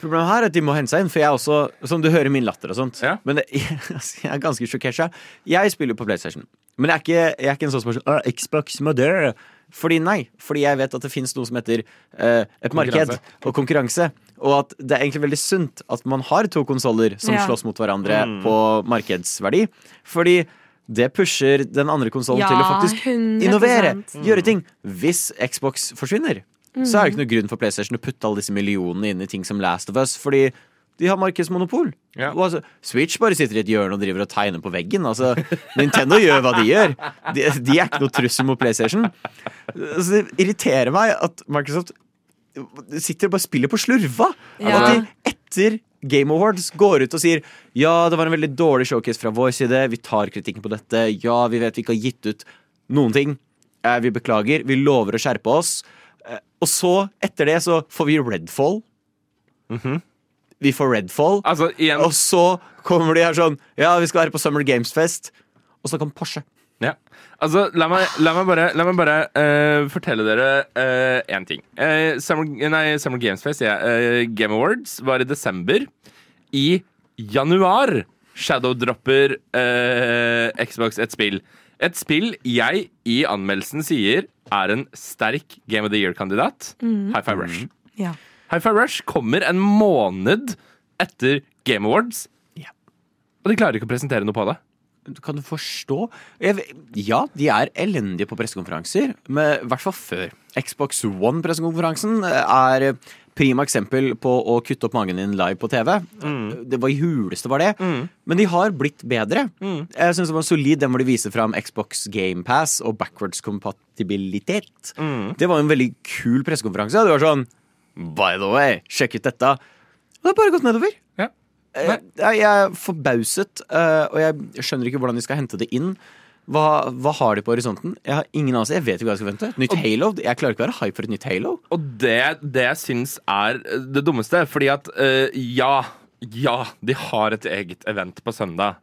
C: problemet her er at de må hente seg inn, for jeg er også Som du hører min latter og sånt.
B: Ja.
C: Men det, jeg er ganske sjokkert. Jeg spiller jo på PlayStation. Men jeg er ikke, jeg er ikke en sånn er sånn «Åh, Xbox mother. Fordi nei. Fordi jeg vet at det finnes noe som heter uh, et marked og konkurranse. Og at det er egentlig veldig sunt at man har to konsoller som
D: Ja.
C: slåss mot hverandre på markedsverdi. Fordi det pusher den andre konsollen til å faktisk
D: 100%.
C: innovere. Gjøre ting. Hvis Xbox forsvinner, så er det ikke noe grunn for PlayStation å putte alle disse millionene inn i ting som Last of Us. Fordi De har markedsmonopol.
B: Ja.
C: Og altså, Switch bare sitter i et hjørne og driver og tegner på veggen. Altså, Nintendo gjør hva de gjør. De, de er ikke noe trussel mot PlayStation. Altså, det irriterer meg at Microsoft sitter og bare spiller på slurva.
D: Ja.
C: At de etter Game Awards går ut og sier ja, det var en veldig dårlig showcase fra vår side, vi tar kritikken på dette, ja, vi vet vi ikke har gitt ut noen ting, eh, vi beklager, vi lover å skjerpe oss. Eh, og så, etter det, så får vi Redfall. Vi får Redfall.
B: Altså, igjen
C: Og så kommer de her sånn Ja, vi skal være på Summer Games Fest. Og så kom Porsche.
B: Ja. Altså, la meg, la meg bare, la meg bare uh, fortelle dere én ting. Uh, Summer, nei, Summer Games Fest, ja, eh, Game Awards, var i desember. I januar shadowdropper eh, Xbox et spill. Et spill jeg i anmeldelsen sier er en sterk Game of the Year-kandidat. High Five Rush.
D: Ja.
B: High Five Rush kommer en måned etter Game Awards. Og de klarer ikke å presentere noe på det.
C: Kan du forstå? Jeg, ja, de er elendige på pressekonferanser, men i hvert fall før. Xbox One-pressekonferansen er prima eksempel på å kutte opp magen din live på TV. Det var i huleste var det. Men de har blitt bedre. Jeg synes det var solid den hvor de viser fram Xbox GamePass og backwards kompatibilitet. Det var en veldig kul pressekonferanse. Det var sånn By the way, sjekk ut dette. Og det har bare gått nedover.
B: Ja.
C: Eh, Jeg er forbauset, eh, og jeg skjønner ikke hvordan de skal hente det inn. Hva, hva har de på horisonten? Jeg har ingen anelse. Jeg vet ikke hva jeg skal vente. Nytt Halo? Jeg klarer ikke å være hype for et nytt Halo.
B: Og det, det jeg syns er det dummeste, fordi at uh, ja, ja, de har et eget event på søndag.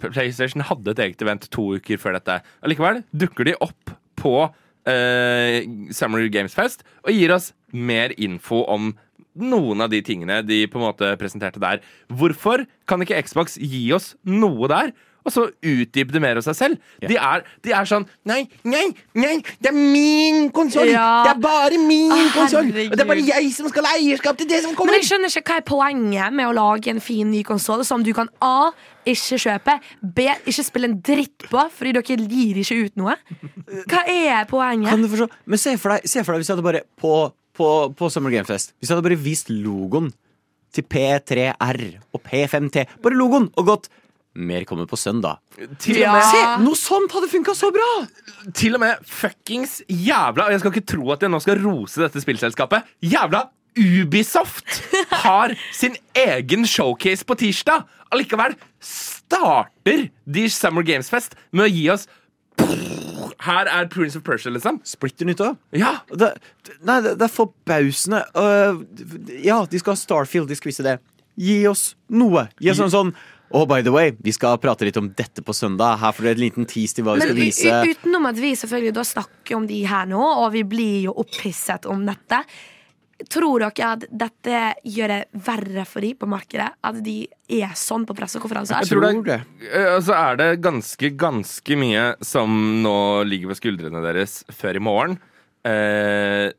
B: PlayStation hadde et eget event to uker før dette. Allikevel dukker de opp på uh, Summer Games Fest og gir oss mer info om noen av de tingene de på en måte presenterte der. Hvorfor kan ikke Xbox gi oss noe der? Og så utdype det mer av seg selv. De, er, de er sånn Nei, nei, nei, det er min konsoll!
D: Ja.
B: Det er bare min
D: Å,
B: konsoll! Og det er bare jeg som skal ha eierskap til det som kommer!
D: Men jeg skjønner ikke hva er poenget med å lage en fin ny konsoll som du kan A. Ikke kjøpe, B. Ikke spille en dritt på, fordi dere gir ikke ut noe. Hva er poenget?
C: Kan du forstå? Men se for deg, se for deg hvis jeg hadde bare på, på, på Summer Game Fest Hvis jeg hadde bare vist logoen til P3R og P5T. Bare logoen! Og gått Mer kommer på søndag.
B: Til og
D: Ja.
B: med
C: Se! Noe sånt hadde funka så bra!
B: til og med fuckings jævla Og jeg skal ikke tro at jeg nå skal rose dette spillselskapet. Jævla Ubisoft har sin egen showcase på tirsdag! Allikevel starter de Summer Games Fest med å gi oss Her er Prince of Persia, liksom.
C: Splitter nytt òg.
B: Ja,
C: Det, nei, det, det er forbausende. Uh, ja, de skal ha Starfield, de skal vise det. Gi oss noe. Gi oss en sånn Oh, by the way, vi skal prate litt om dette på søndag. Her får dere en liten tease til hva vi
D: Men
C: skal vise.
D: utenom at vi selvfølgelig da snakker om de her nå, og vi blir jo opphisset om dette, tror dere at dette gjør det verre for de på markedet? At de er sånn på pressekonferanser?
B: Jeg tror det,
C: Tror det.
B: Eh, altså er det ganske, ganske mye som nå ligger på skuldrene deres før i morgen. Eh,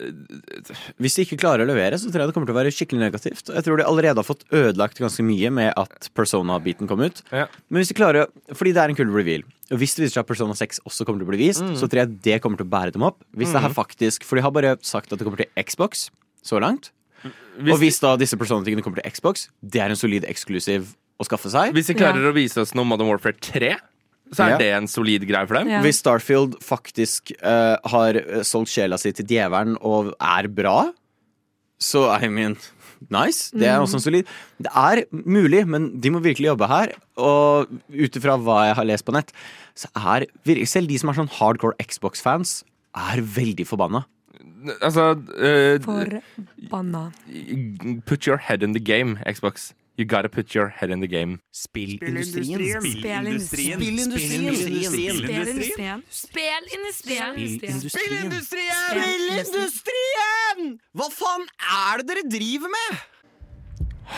C: Hvis de ikke klarer å levere, så tror jeg det kommer til å være skikkelig negativt. Jeg tror de allerede har fått ødelagt ganske mye med at Persona-biten kom ut.
B: Ja.
C: Men hvis de klarer Fordi det er en kul reveal. Og hvis det viser seg at Persona 6 også kommer til å bli vist,
B: Mm.
C: så tror jeg det kommer til å bære dem opp. Hvis det her faktisk For de har bare sagt at det kommer til Xbox så langt.
B: hvis,
C: og hvis da disse Persona-tingene kommer til Xbox, det er en solid eksklusiv å skaffe seg.
B: hvis de klarer å vise oss noe Modern Warfare 3, så er
C: Ja.
B: det en solid greie for dem.
D: Ja.
C: Hvis Starfield faktisk uh, har eh, solgt sjela si til djevelen og er bra, så I mean Nice. Det er også en solid. Det er mulig, men de må virkelig jobbe her. Og ut ifra hva jeg har lest på nett, så er selv de som er sånn hardcore Xbox-fans, er veldig forbanna.
B: Altså uh,
D: Forbanna.
B: Put your head in the game, Xbox. You gotta put your head in the game.
E: Spillindustrien.
D: Spillindustrien.
E: Spillindustrien.
D: Spillindustrien.
E: Spillindustrien! Spillindustrien! Hva faen er det dere driver med?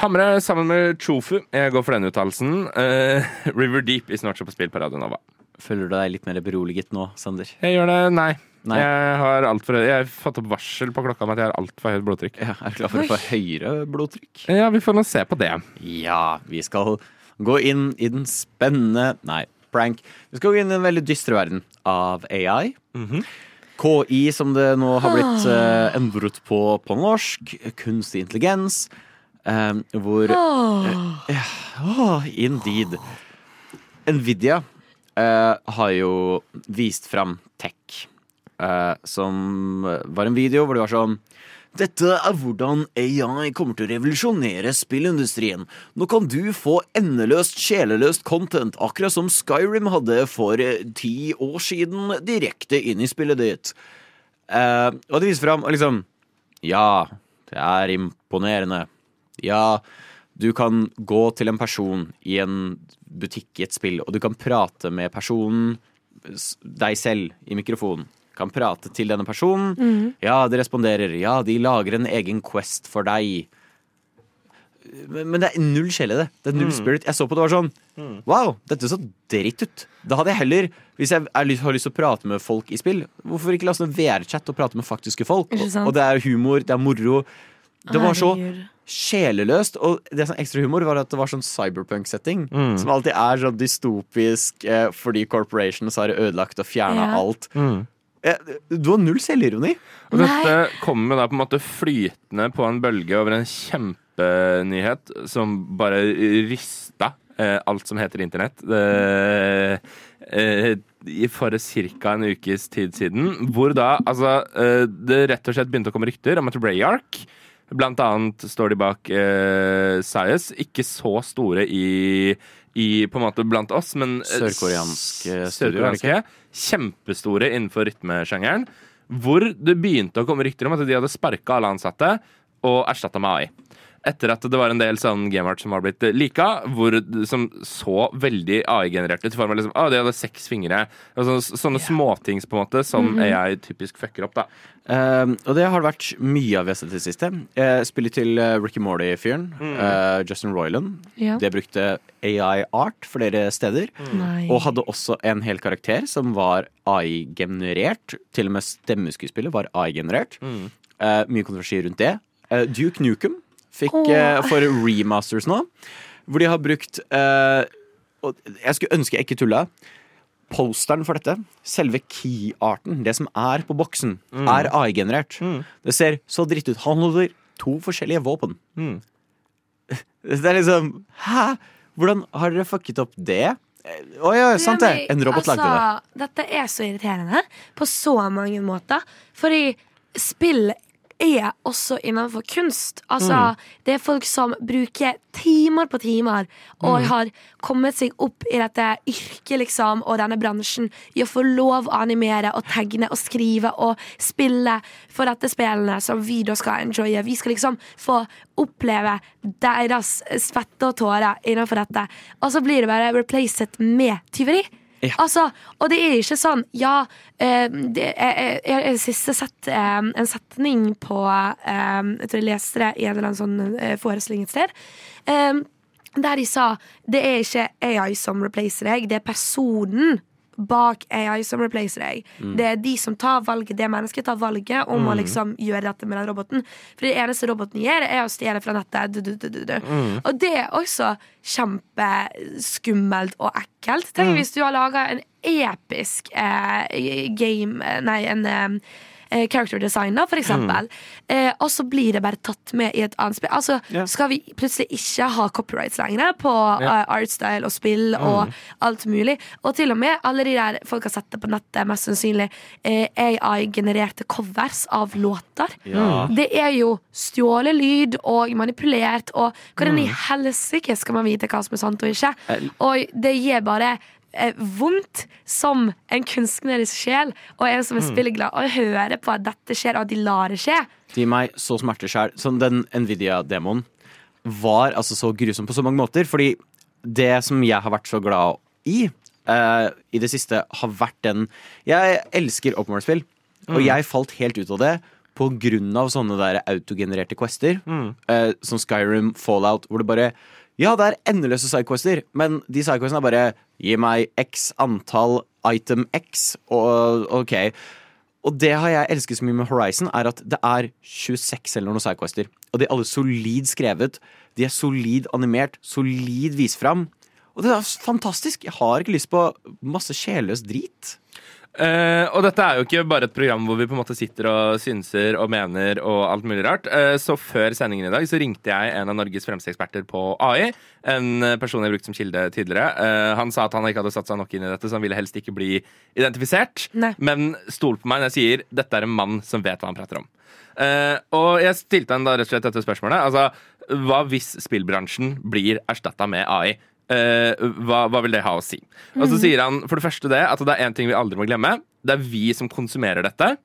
B: Hamre sammen med Chofu. Jeg går for den uttalelsen. Uh, River Deep i Snart på spill på Radio Nova.
C: Føler du deg litt mer beroliget nå, Sander?
B: Jeg gjør det. Nei.
C: Nei.
B: Jeg har alt for Jeg fått opp varsel på klokka om at jeg har altfor høyt blodtrykk.
C: Ja, er du klar for å få høyere blodtrykk?
B: Ja, vi får nå se på det.
C: Ja, vi skal gå inn i den spennende Nei, prank. Vi skal gå inn i den veldig dystre verden av AI. KI, som det nå har blitt uh, endret på på norsk. Kunstig intelligens. Uh, hvor uh, uh, Indeed. Nvidia eh, har jo vist fram Tech, eh, som var en video hvor det var sånn dette er hvordan AI kommer til å revolusjonere spillindustrien. Nå kan du få endeløst, sjeleløst content, akkurat som Skyrim hadde for eh, ti år siden, direkte inn i spillet ditt. Eh, og det viser fram liksom Ja, det er imponerende. Ja, du kan gå til en person i en butikk i et spill, og du kan prate med personen, deg selv, i mikrofonen. Kan prate til denne personen. Ja, de responderer. Ja, de lager en egen Quest for deg. Men, men det er null sjel i det. Det er null spirit. Jeg så på det og var sånn Wow, dette så dritt ut. Da hadde jeg heller, hvis jeg har lyst til å prate med folk i spill, hvorfor ikke laste en VR-chat og prate med faktiske folk? Og, og det er humor, det er moro. Det var så sjeleløst. Og det som er ekstra humor, var at det var sånn cyberpunk-setting. Som alltid er sånn dystopisk eh, fordi corporations har ødelagt og fjerna
D: Ja.
C: alt. Eh, du har null selvironi.
B: Og dette kommer da på en måte flytende på en bølge over en kjempenyhet som bare rista eh, alt som heter internett. Eh, eh, for ca. en ukes tid siden. Hvor da altså eh, det rett og slett begynte å komme rykter om at Rayark Blant annet står de bak eh, Sias. Ikke så store i, i på en måte blant oss, men eh,
C: Sørkoreanske studio,
B: Sørkoreanske. Kjempestore innenfor rytmesjangeren. Hvor det begynte å komme rykter om at de hadde sparka alle ansatte og erstatta med AI. Etter at det var en del sånn gameart som var blitt lika, hvor, som så veldig AI-generert ut. i form av liksom, ah, De hadde seks fingre. Så, sånne småtings på en måte som AI typisk fucker opp. da
C: Eh, og det har vært mye av i det siste. Jeg spillet til eh, Ricky Morty-fyren, eh, Justin Roiland,
D: Yeah.
C: det brukte AI art flere steder.
D: Mm.
C: Og hadde også en hel karakter som var AI-generert. Til og med stemmeskuespillet var AI-generert. Uh, mye kontroversi rundt det. Uh, Duke Nukem fikk eh, for remasters nå, hvor de har brukt eh, og Jeg skulle ønske jeg ikke tulla. Posteren for dette, selve key-arten, det som er på boksen, er AI-generert. Det ser så dritt ut. Han holder to forskjellige våpen. Det er liksom Hæ? Hvordan har dere fucket opp det? Eh, Å ja, sant det. En robot
D: altså,
C: lagde det.
D: Dette er så irriterende på så mange måter. Fordi spill er også innenfor kunst. Altså,
C: Mm.
D: Det er folk som bruker timer på timer og
C: Mm.
D: har kommet seg opp i dette yrket liksom, og denne bransjen i å få lov å animere og tegne og skrive og spille for dette spillene som vi da skal enjoye. Vi skal liksom få oppleve deres svette og tårer innenfor dette. Og så blir det bare replaced med tyveri.
C: Ja.
D: Altså, og det er ikke sånn Ja, eh, det, jeg, jeg, jeg har sist sett eh, en setning på eh, Jeg tror jeg leste det i en eller annen sånn eh, forestilling et sted. Eh, der de sa det er ikke AI som replacer deg, det er personen bak AI som replacer deg. Det er de som tar valget, det mennesket tar valget om å liksom gjøre dette med den roboten. For det eneste roboten gjør, er å stjele fra nettet. Du, du, du, du, du. Og det er også kjempeskummelt og ekkelt. Tenk hvis du har laga en episk eh, game Nei, en eh, eh, character design, da, for eksempel. Eh, og så blir det bare tatt med i et annet spill. Altså,
C: yeah.
D: Skal vi plutselig ikke ha copyrights lenger på eh, artstyle og spill og alt mulig? Og til og med alle de der folk har sett det på nettet, mest sannsynlig eh, AI-genererte covers av låter.
C: Ja.
D: Det er jo stjålet lyd og manipulert, og hvordan i helsike skal man vite hva som er sant og ikke?
C: Eh,
D: Og det gir bare vondt som en kunstnerisk sjel og en som er spilleglad, å høre på at dette skjer, og at de lar det skje.
C: Gi meg så smerte sjæl. Sånn, den Nvidia-demoen var altså så grusom på så mange måter. Fordi det som jeg har vært så glad i eh, i det siste, har vært den Jeg elsker open world-spill, og jeg falt helt ut av det på grunn av sånne der autogenererte quester. eh, som Skyrim, Fallout, hvor det bare Ja, det er endeløse sidequester, men de sidequestene er bare Gi meg x antall item x, og OK. Og det har jeg elsket så mye med Horizon, er at det er 26 eller noen sidequester. Og de er alle solid skrevet. De er solid animert, solid vist fram. Og det er fantastisk. Jeg har ikke lyst på masse sjelløs drit.
B: Eh, og dette er jo ikke bare et program hvor vi på en måte sitter og synser og mener og alt mulig rart. Uh, så før sendingen i dag så ringte jeg en av Norges fremste eksperter på AI. En person jeg brukte som kilde tidligere. Uh, han sa at han ikke hadde satt seg nok inn i dette, så han ville helst ikke bli identifisert.
D: Nei.
B: Men stol på meg når jeg sier dette er en mann som vet hva han prater om. Og jeg stilte han da rett og slett dette spørsmålet. Altså, hva hvis spillbransjen blir erstatta med AI? Eh, hva, hva vil det ha å si? Og så sier han for det første det at det er én ting vi aldri må glemme. Det er vi som konsumerer dette.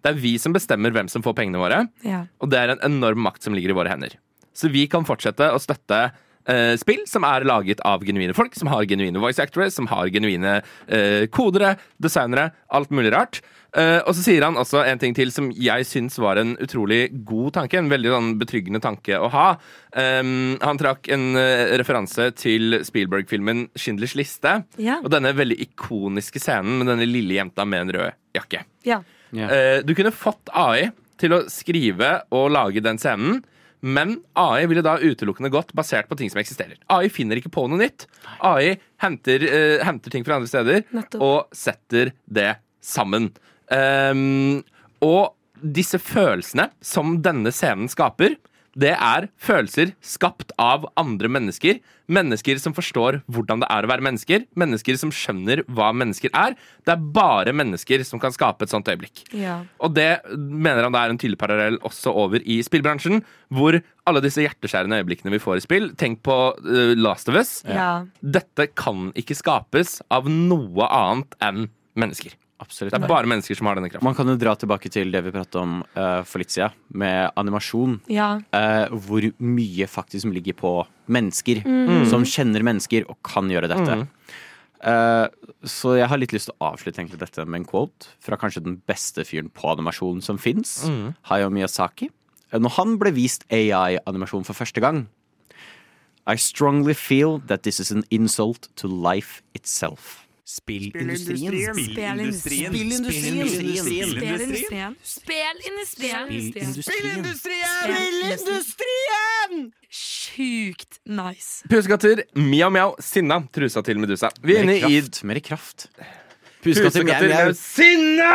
B: Det er vi som bestemmer hvem som får pengene våre.
D: Ja.
B: Og det er en enorm makt som ligger i våre hender. Så vi kan fortsette å støtte eh, spill som er laget av genuine folk, som har genuine voice actors, som har genuine uh, kodere, designere, alt mulig rart. Uh, og så sier han også en ting til som jeg syns var en utrolig god tanke. En veldig sånn betryggende tanke å ha. Um, han trakk en uh, referanse til Spielberg-filmen 'Schindlers liste'.
D: Ja.
B: Og denne veldig ikoniske scenen med denne lille jenta med en rød jakke.
D: Ja.
B: Eh, du kunne fått AI til å skrive og lage den scenen, men AI ville da utelukkende gått basert på ting som eksisterer. AI finner ikke på noe nytt. AI henter, uh, henter ting fra andre steder
D: Nettopp.
B: og setter det sammen. Um, og disse følelsene som denne scenen skaper, det er følelser skapt av andre mennesker. Mennesker som forstår hvordan det er å være mennesker. Mennesker som skjønner hva mennesker er. Det er bare mennesker som kan skape et sånt øyeblikk.
D: Ja.
B: Og det mener han det er en tydelig parallell også over i spillbransjen, hvor alle disse hjerteskjærende øyeblikkene vi får i spill Tenk på uh, Last of Us.
D: Ja.
B: Dette kan ikke skapes av noe annet enn mennesker.
C: Absolutt.
B: Det er bare mennesker som har denne kraften.
C: Man kan jo dra tilbake til det vi pratet om uh, for litt siden, med animasjon.
D: Ja.
C: Uh, hvor mye faktisk som ligger på mennesker,
D: Mm.
C: som kjenner mennesker og kan gjøre dette. Eh, så jeg har litt lyst til å avslutte egentlig dette med en quote fra kanskje den beste fyren på animasjon som fins,
B: Mm.
C: Hayao Miyazaki. Når han ble vist AI-animasjon for første gang I strongly feel that this is an insult to life itself.
E: Spillindustrien.
D: Spillindustrien.
E: Spillindustrien.
D: Spillindustrien.
E: Spillindustrien.
D: Spillindustrien! Sjukt nice.
B: Pusekatter, mjau mjau, sinna, trusa til Medusa. Vi er inne i.
C: Mer kraft. Pusekatter, mjau,
B: sinna!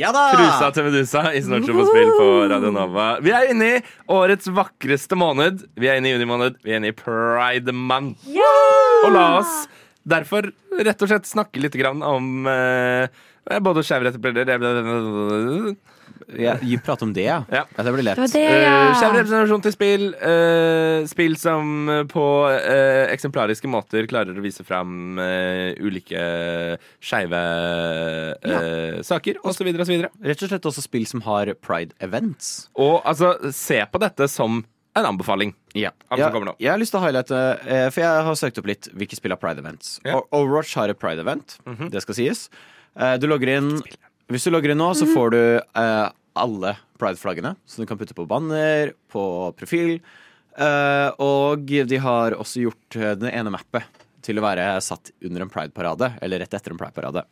C: Ja da!
B: Trusa til Medusa i Snortshop og spill på Radio Nova. Vi er inne i årets vakreste måned. Vi er inne i juni måned. Vi er inne i Pride Month. Og la oss derfor rett og slett snakke litt grann om eh, både rettigheter
C: Ja, gi prat om det, ja.
B: Ja.
C: ja det blir lett.
D: Det det,
B: Uh,
D: ja.
B: Representasjon til spill. Uh, spill som på uh, eksemplariske måter klarer å vise fram ulike skeive uh, saker, osv. osv.
C: Rett og slett også spill som har pride-events.
B: Og altså, se på dette som en anbefaling.
C: Ja.
B: Alt som
C: Jeg,
B: kommer nå.
C: jeg har lyst til å highlighte, eh, for jeg har søkt opp litt hvilke spill har pride-events.
B: Ja.
C: O- Overwatch har et pride-event,
B: Mhm.
C: det skal sies. Eh, Du logger inn Hvis du logger inn nå, så får du eh, alle pride-flaggene. Så du kan putte på banner, på profil. Eh, og de har også gjort eh, det ene mappet til å være satt under en pride-parade, eller rett etter en pride-parade.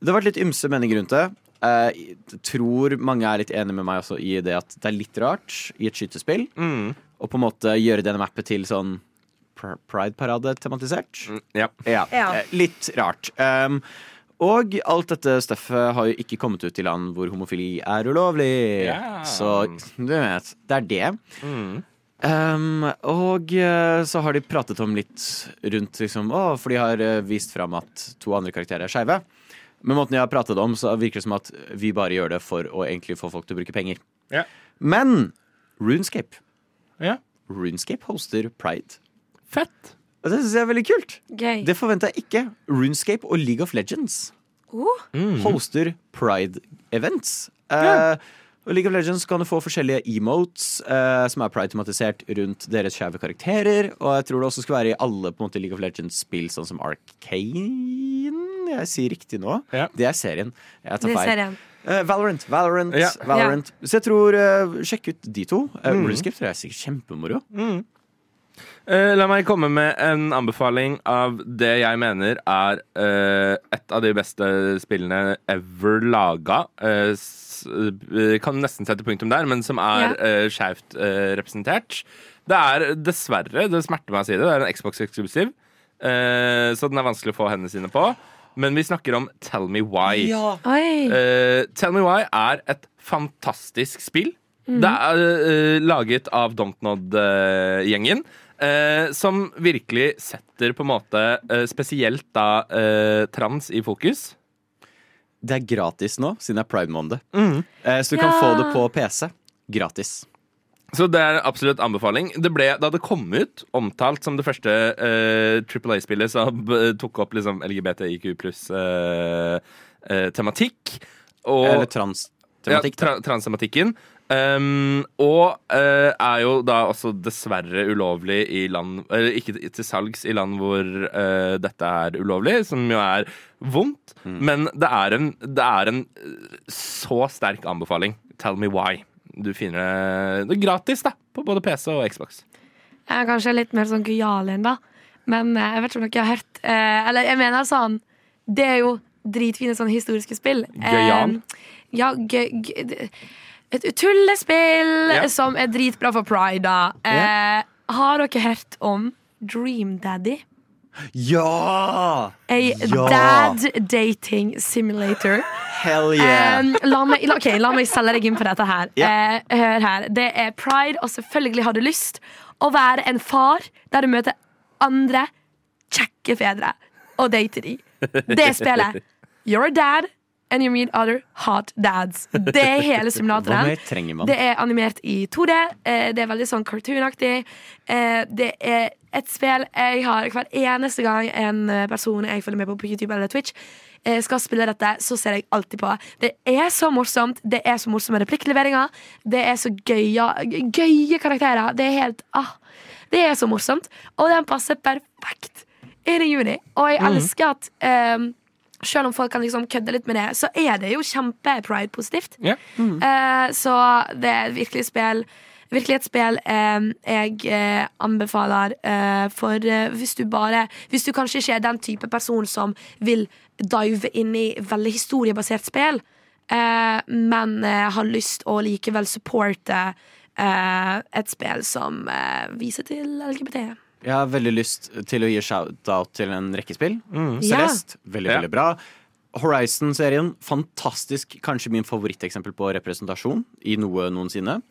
C: Det har vært litt ymse meninger rundt det. Eh, Jeg tror mange er litt enig med meg også i det at det er litt rart i et skytespill
B: Mm.
C: Å på en måte gjøre denne mappet til sånn pride-parade-tematisert.
B: Mm, Ja.
C: Ja,
D: Ja.
C: eh, litt rart. Um, og alt dette stuffet har jo ikke kommet ut i land hvor homofili er ulovlig.
B: Yeah.
C: Så du vet, det er det.
B: Mm.
C: Um, og eh, så har de pratet om litt rundt liksom, å, For de har eh, vist fram at to andre karakterer er skeive. Men måten jeg har pratet om, så virker det som at vi bare gjør det for å egentlig få folk til å bruke penger.
B: Yeah.
C: Men Runescape
B: Ja.
C: Runescape hoster Pride.
B: Fett.
C: Og det syns jeg er veldig kult.
D: Gøy.
C: Det forventa jeg ikke. Runescape og League of Legends
D: Oh,
C: hoster Pride-events. Eh, og League of Legends kan du få forskjellige emotes eh, som er pride-tematisert rundt deres skjeve karakterer. Og jeg tror det også skal være i alle på en måte, League of Legends-spill, sånn som Arcane. Jeg sier riktig nå.
B: Ja.
C: Det er serien. Jeg tar feil. Eh, Valorant. Valorant,
B: Ja.
C: Valorant. Så jeg tror uh, Sjekk ut de to. Uh,
B: Mm.
C: Runescape tror jeg er sikkert kjempemoro.
B: Eh, la meg komme med en anbefaling av det jeg mener er eh, et av de beste spillene ever laga. S- kan nesten sette punktum der, men som er
D: Ja.
B: uh, eh, representert. Det er dessverre, det smerter meg å si det, det er en Xbox-eksklusiv. eh, så den er vanskelig å få hendene sine på. Men vi snakker om Tell Me Why.
D: Oi.
B: Uh, Tell Me Why er et fantastisk spill. Det er uh, laget av Dontnod-gjengen. Uh, som virkelig setter på en måte spesielt da trans i fokus.
C: Det er gratis nå, siden det er pride måned. Eh, så du kan få det på PC. Gratis.
B: Så det er absolutt anbefaling. Det ble, da det kom ut, omtalt som det første eh, Triple A-spillet som uh, tok opp liksom LGBTIQ pluss eh, eh. Og,
C: Eller trans-tematikk.
B: Ja, tra transtematikken. Um, og uh, er jo da også dessverre ulovlig i land Eller ikke til salgs i land hvor uh, dette er ulovlig, som jo er vondt. Men det er, en, det er en eh, så sterk anbefaling. Tell me why. Du finner det, gratis da på både PC og Xbox.
D: Jeg er kanskje litt mer sånn gøyal enn, da. Men eh, jeg vet ikke om dere har hørt eh, Eller jeg mener sånn Det er jo dritfine sånne historiske spill.
B: Gøyal?
D: Eh, ja, gøy, gøy, et tullespill
B: Ja.
D: som er dritbra for pride, da. Eh, Har dere hørt om Dream Daddy?
C: Ja!
D: A
C: Ja!
D: dad dating simulator.
C: Hell yeah!
D: Um, la, meg, la, ok, la meg selge deg inn på dette her.
C: Yeah.
D: Uh, hør her. Det er pride, og selvfølgelig har du lyst å være en far der du møter andre kjekke fedre og date de. Det spillet. You're a dad, and you meet other hot dads. Det er hele simulatoren. Det er animert i 2D. eh, Det er veldig sånn cartoonaktig. Eh, Det er et spill jeg har hver eneste gang en eh, person jeg følger med på på YouTube eller Twitch, skal spille dette, så ser jeg alltid på. Det er så morsomt. Det er så morsomme replikkleveringer. Det er så gøye, gøye karakterer. Det er helt ah, Det er så morsomt. Og den passer perfekt inn i juni. Og jeg elsker at eh, selv om folk kan liksom kødde litt med det, så er det jo kjempe-pride-positivt.
B: Yeah.
D: Mm. Uh, så det er virkelig spill Virkelig et spill eh, jeg eh, anbefaler eh, for eh, hvis du bare Hvis du kanskje ikke er den type person som vil dive inn i veldig historiebasert spill, eh, men har lyst å likevel supporte eh, et spill som viser til LGBT.
C: Jeg har veldig lyst til å gi shout-out til en rekke spill.
B: Mm.
D: Ja.
C: Celeste, veldig,
B: Ja.
C: veldig bra. Horizon-serien, fantastisk. Kanskje min favoritteksempel på representasjon i noe noensinne.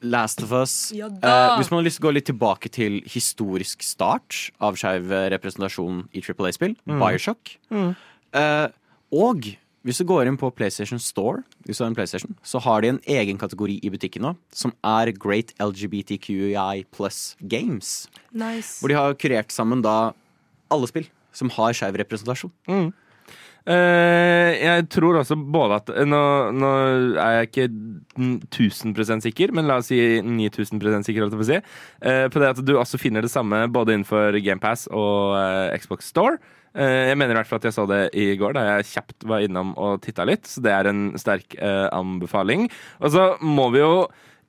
C: Last of Us.
D: Ja
C: eh, hvis man har lyst til å gå litt tilbake til historisk start av skeiv representasjon i Triple A-spill, Bioshock. Eh, og hvis du går inn på PlayStation Store, hvis du har en PlayStation, så har de en egen kategori i butikken nå, som er Great LGBTQI pluss Games.
D: Nice.
C: Hvor de har kurert sammen da alle spill som har skeiv representasjon.
B: Eh, jeg tror også både at Nå, nå er jeg ikke 1000% sikker, men la oss si 9000 sikker holdt jeg på, å si, Uh, på det at du også finner det samme både innenfor GamePass og uh, Xbox Store. Eh, jeg mener i hvert fall at jeg så det i går, da jeg kjapt var innom og titta litt. Så det er en sterk eh, anbefaling. Og så må vi jo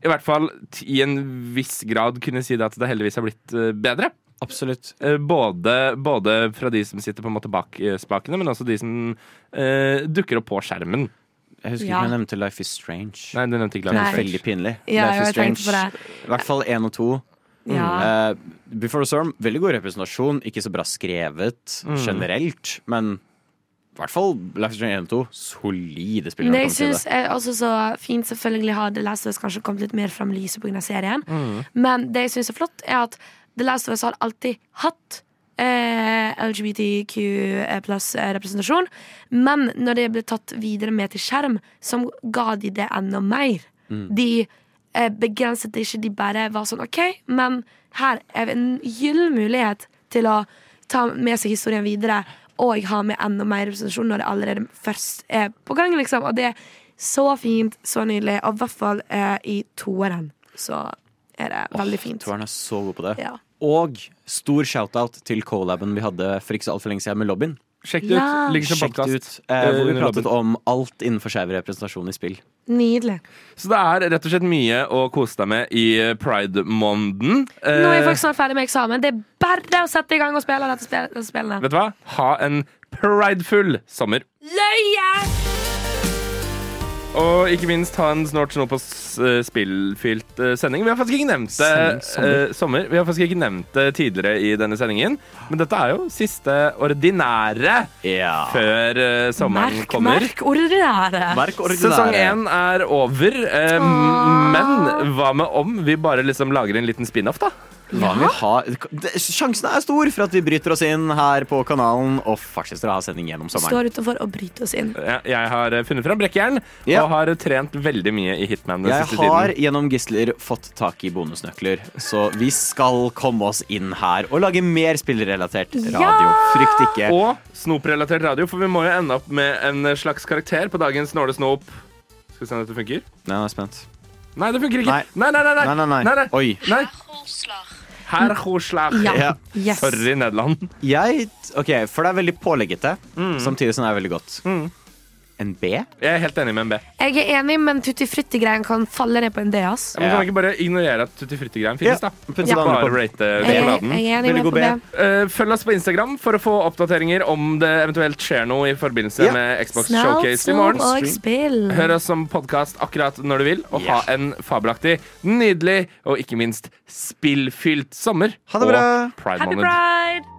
B: i hvert fall i en viss grad kunne si det at det heldigvis har blitt eh, bedre.
C: Absolutt.
B: Eh, Både, både fra de som sitter på en måte bak spakene, men også de som eh, dukker opp på skjermen.
C: Jeg husker
D: Ja.
C: ikke om jeg nevnte Life is Strange.
B: Nei, du nevnte ikke
C: Det
B: Life
C: er
B: Strange.
C: veldig pinlig.
D: Ja,
C: Life is Strange. I hvert fall én og to.
D: Ja.
C: Uh, Before the Storm, veldig god representasjon. Ikke så bra skrevet generelt, men i hvert fall Life is Strange 1 og 2. Solide spillere.
D: det jeg syns også så fint, selvfølgelig har The Last of Us kanskje kommet litt mer fram i lyset pga. serien,
C: Mm.
D: men det jeg syns er flott, er at The Last of Us har alltid hatt eh, LGBTQ pluss eh, representasjon, men når det ble tatt videre med til skjerm, så ga de det enda mer.
C: Mm.
D: De eh, begrenset det ikke, de bare var sånn OK, men her er en gyllen mulighet til å ta med seg historien videre og ha med enda mer representasjon når det allerede først er på gang. Liksom. Og det er så fint, så nydelig, og i hvert fall eh, i toeren så er det veldig fint.
C: Toeren er så god på det.
D: Ja.
C: Og stor shout-out til collaben vi hadde for ikke så altfor lenge siden med Lobbyen.
B: Sjekk det
D: Ja.
B: ut. Ligger som
C: Sjekk det ut.
B: podkast.
C: Eh, hvor vi pratet om alt innenfor skeiv representasjon i spill.
D: Nydelig.
B: Så det er rett og slett mye å kose deg med i pride-måneden. Eh,
D: Nå er jeg faktisk snart ferdig med eksamen. Det er bare å sette i gang og spille dette spil- disse spillene.
B: vet du hva? Ha en pridefull sommer.
D: Løye!
B: Og ikke minst ha en snart snop på eh, spillfylt eh, sending. Vi har faktisk ikke nevnt det
C: sommer.
B: eh, sommer. Vi har faktisk ikke nevnt det tidligere i denne sendingen. Men dette er jo siste ordinære
C: Ja.
B: før eh, sommeren
D: Merk,
B: kommer.
D: merk ordinære.
C: Merk
B: Sesong
C: ordinære.
B: én er over, eh, men hva med om vi bare liksom lager en liten spin-off, da?
C: Hva vi har, det, sjansen er stor for at vi bryter oss inn her på kanalen og fortsetter å ha sending gjennom sommeren.
D: Står utenfor og bryter oss inn.
B: Jeg, jeg har funnet fram brekkjern
C: Ja.
B: og har trent veldig mye i Hitman den
C: Jeg
B: siste
C: har gjennom gisler fått tak i bonusnøkler, så vi skal komme oss inn her og lage mer spillrelatert radio. Frykt ikke.
B: Og snoprelatert radio, for vi må jo ende opp med en slags karakter på dagens Nåle Snop. Skal vi se om dette funker?
C: Nei, jeg er spent.
B: Nei, det funker ikke.
C: Nei.
B: Nei, nei, nei. nei.
C: Nei, nei, nei. Oi.
B: nei. Herr Hoslag.
D: Ja.
C: Ja.
D: Yes.
B: Sorry, Nederland.
C: Jeg, ok, For det er veldig påleggete, samtidig som det er veldig godt. En B?
B: Jeg er helt enig med en B.
D: Jeg er enig, men tutti frutti-greien kan falle ned på en D. ass.
B: Ja, men Kan vi ikke bare ignorere at Tutti Frutti-greien finnes, da?
D: Ja.
C: det
B: Bare
C: på.
B: rate
D: Jeg,
B: sjokoladen.
D: jeg er enig med på det.
B: Eh, følg oss på Instagram for å få oppdateringer om det eventuelt skjer noe i forbindelse
C: Ja.
B: med Xbox
D: Snart
B: Showcase i morgen.
D: og.
B: Hør oss som podkast akkurat når du vil, og ha en fabelaktig, nydelig og ikke minst spillfylt sommer.
C: Ha det bra.
B: Og Pride
A: Happy
B: Måned.
A: pride!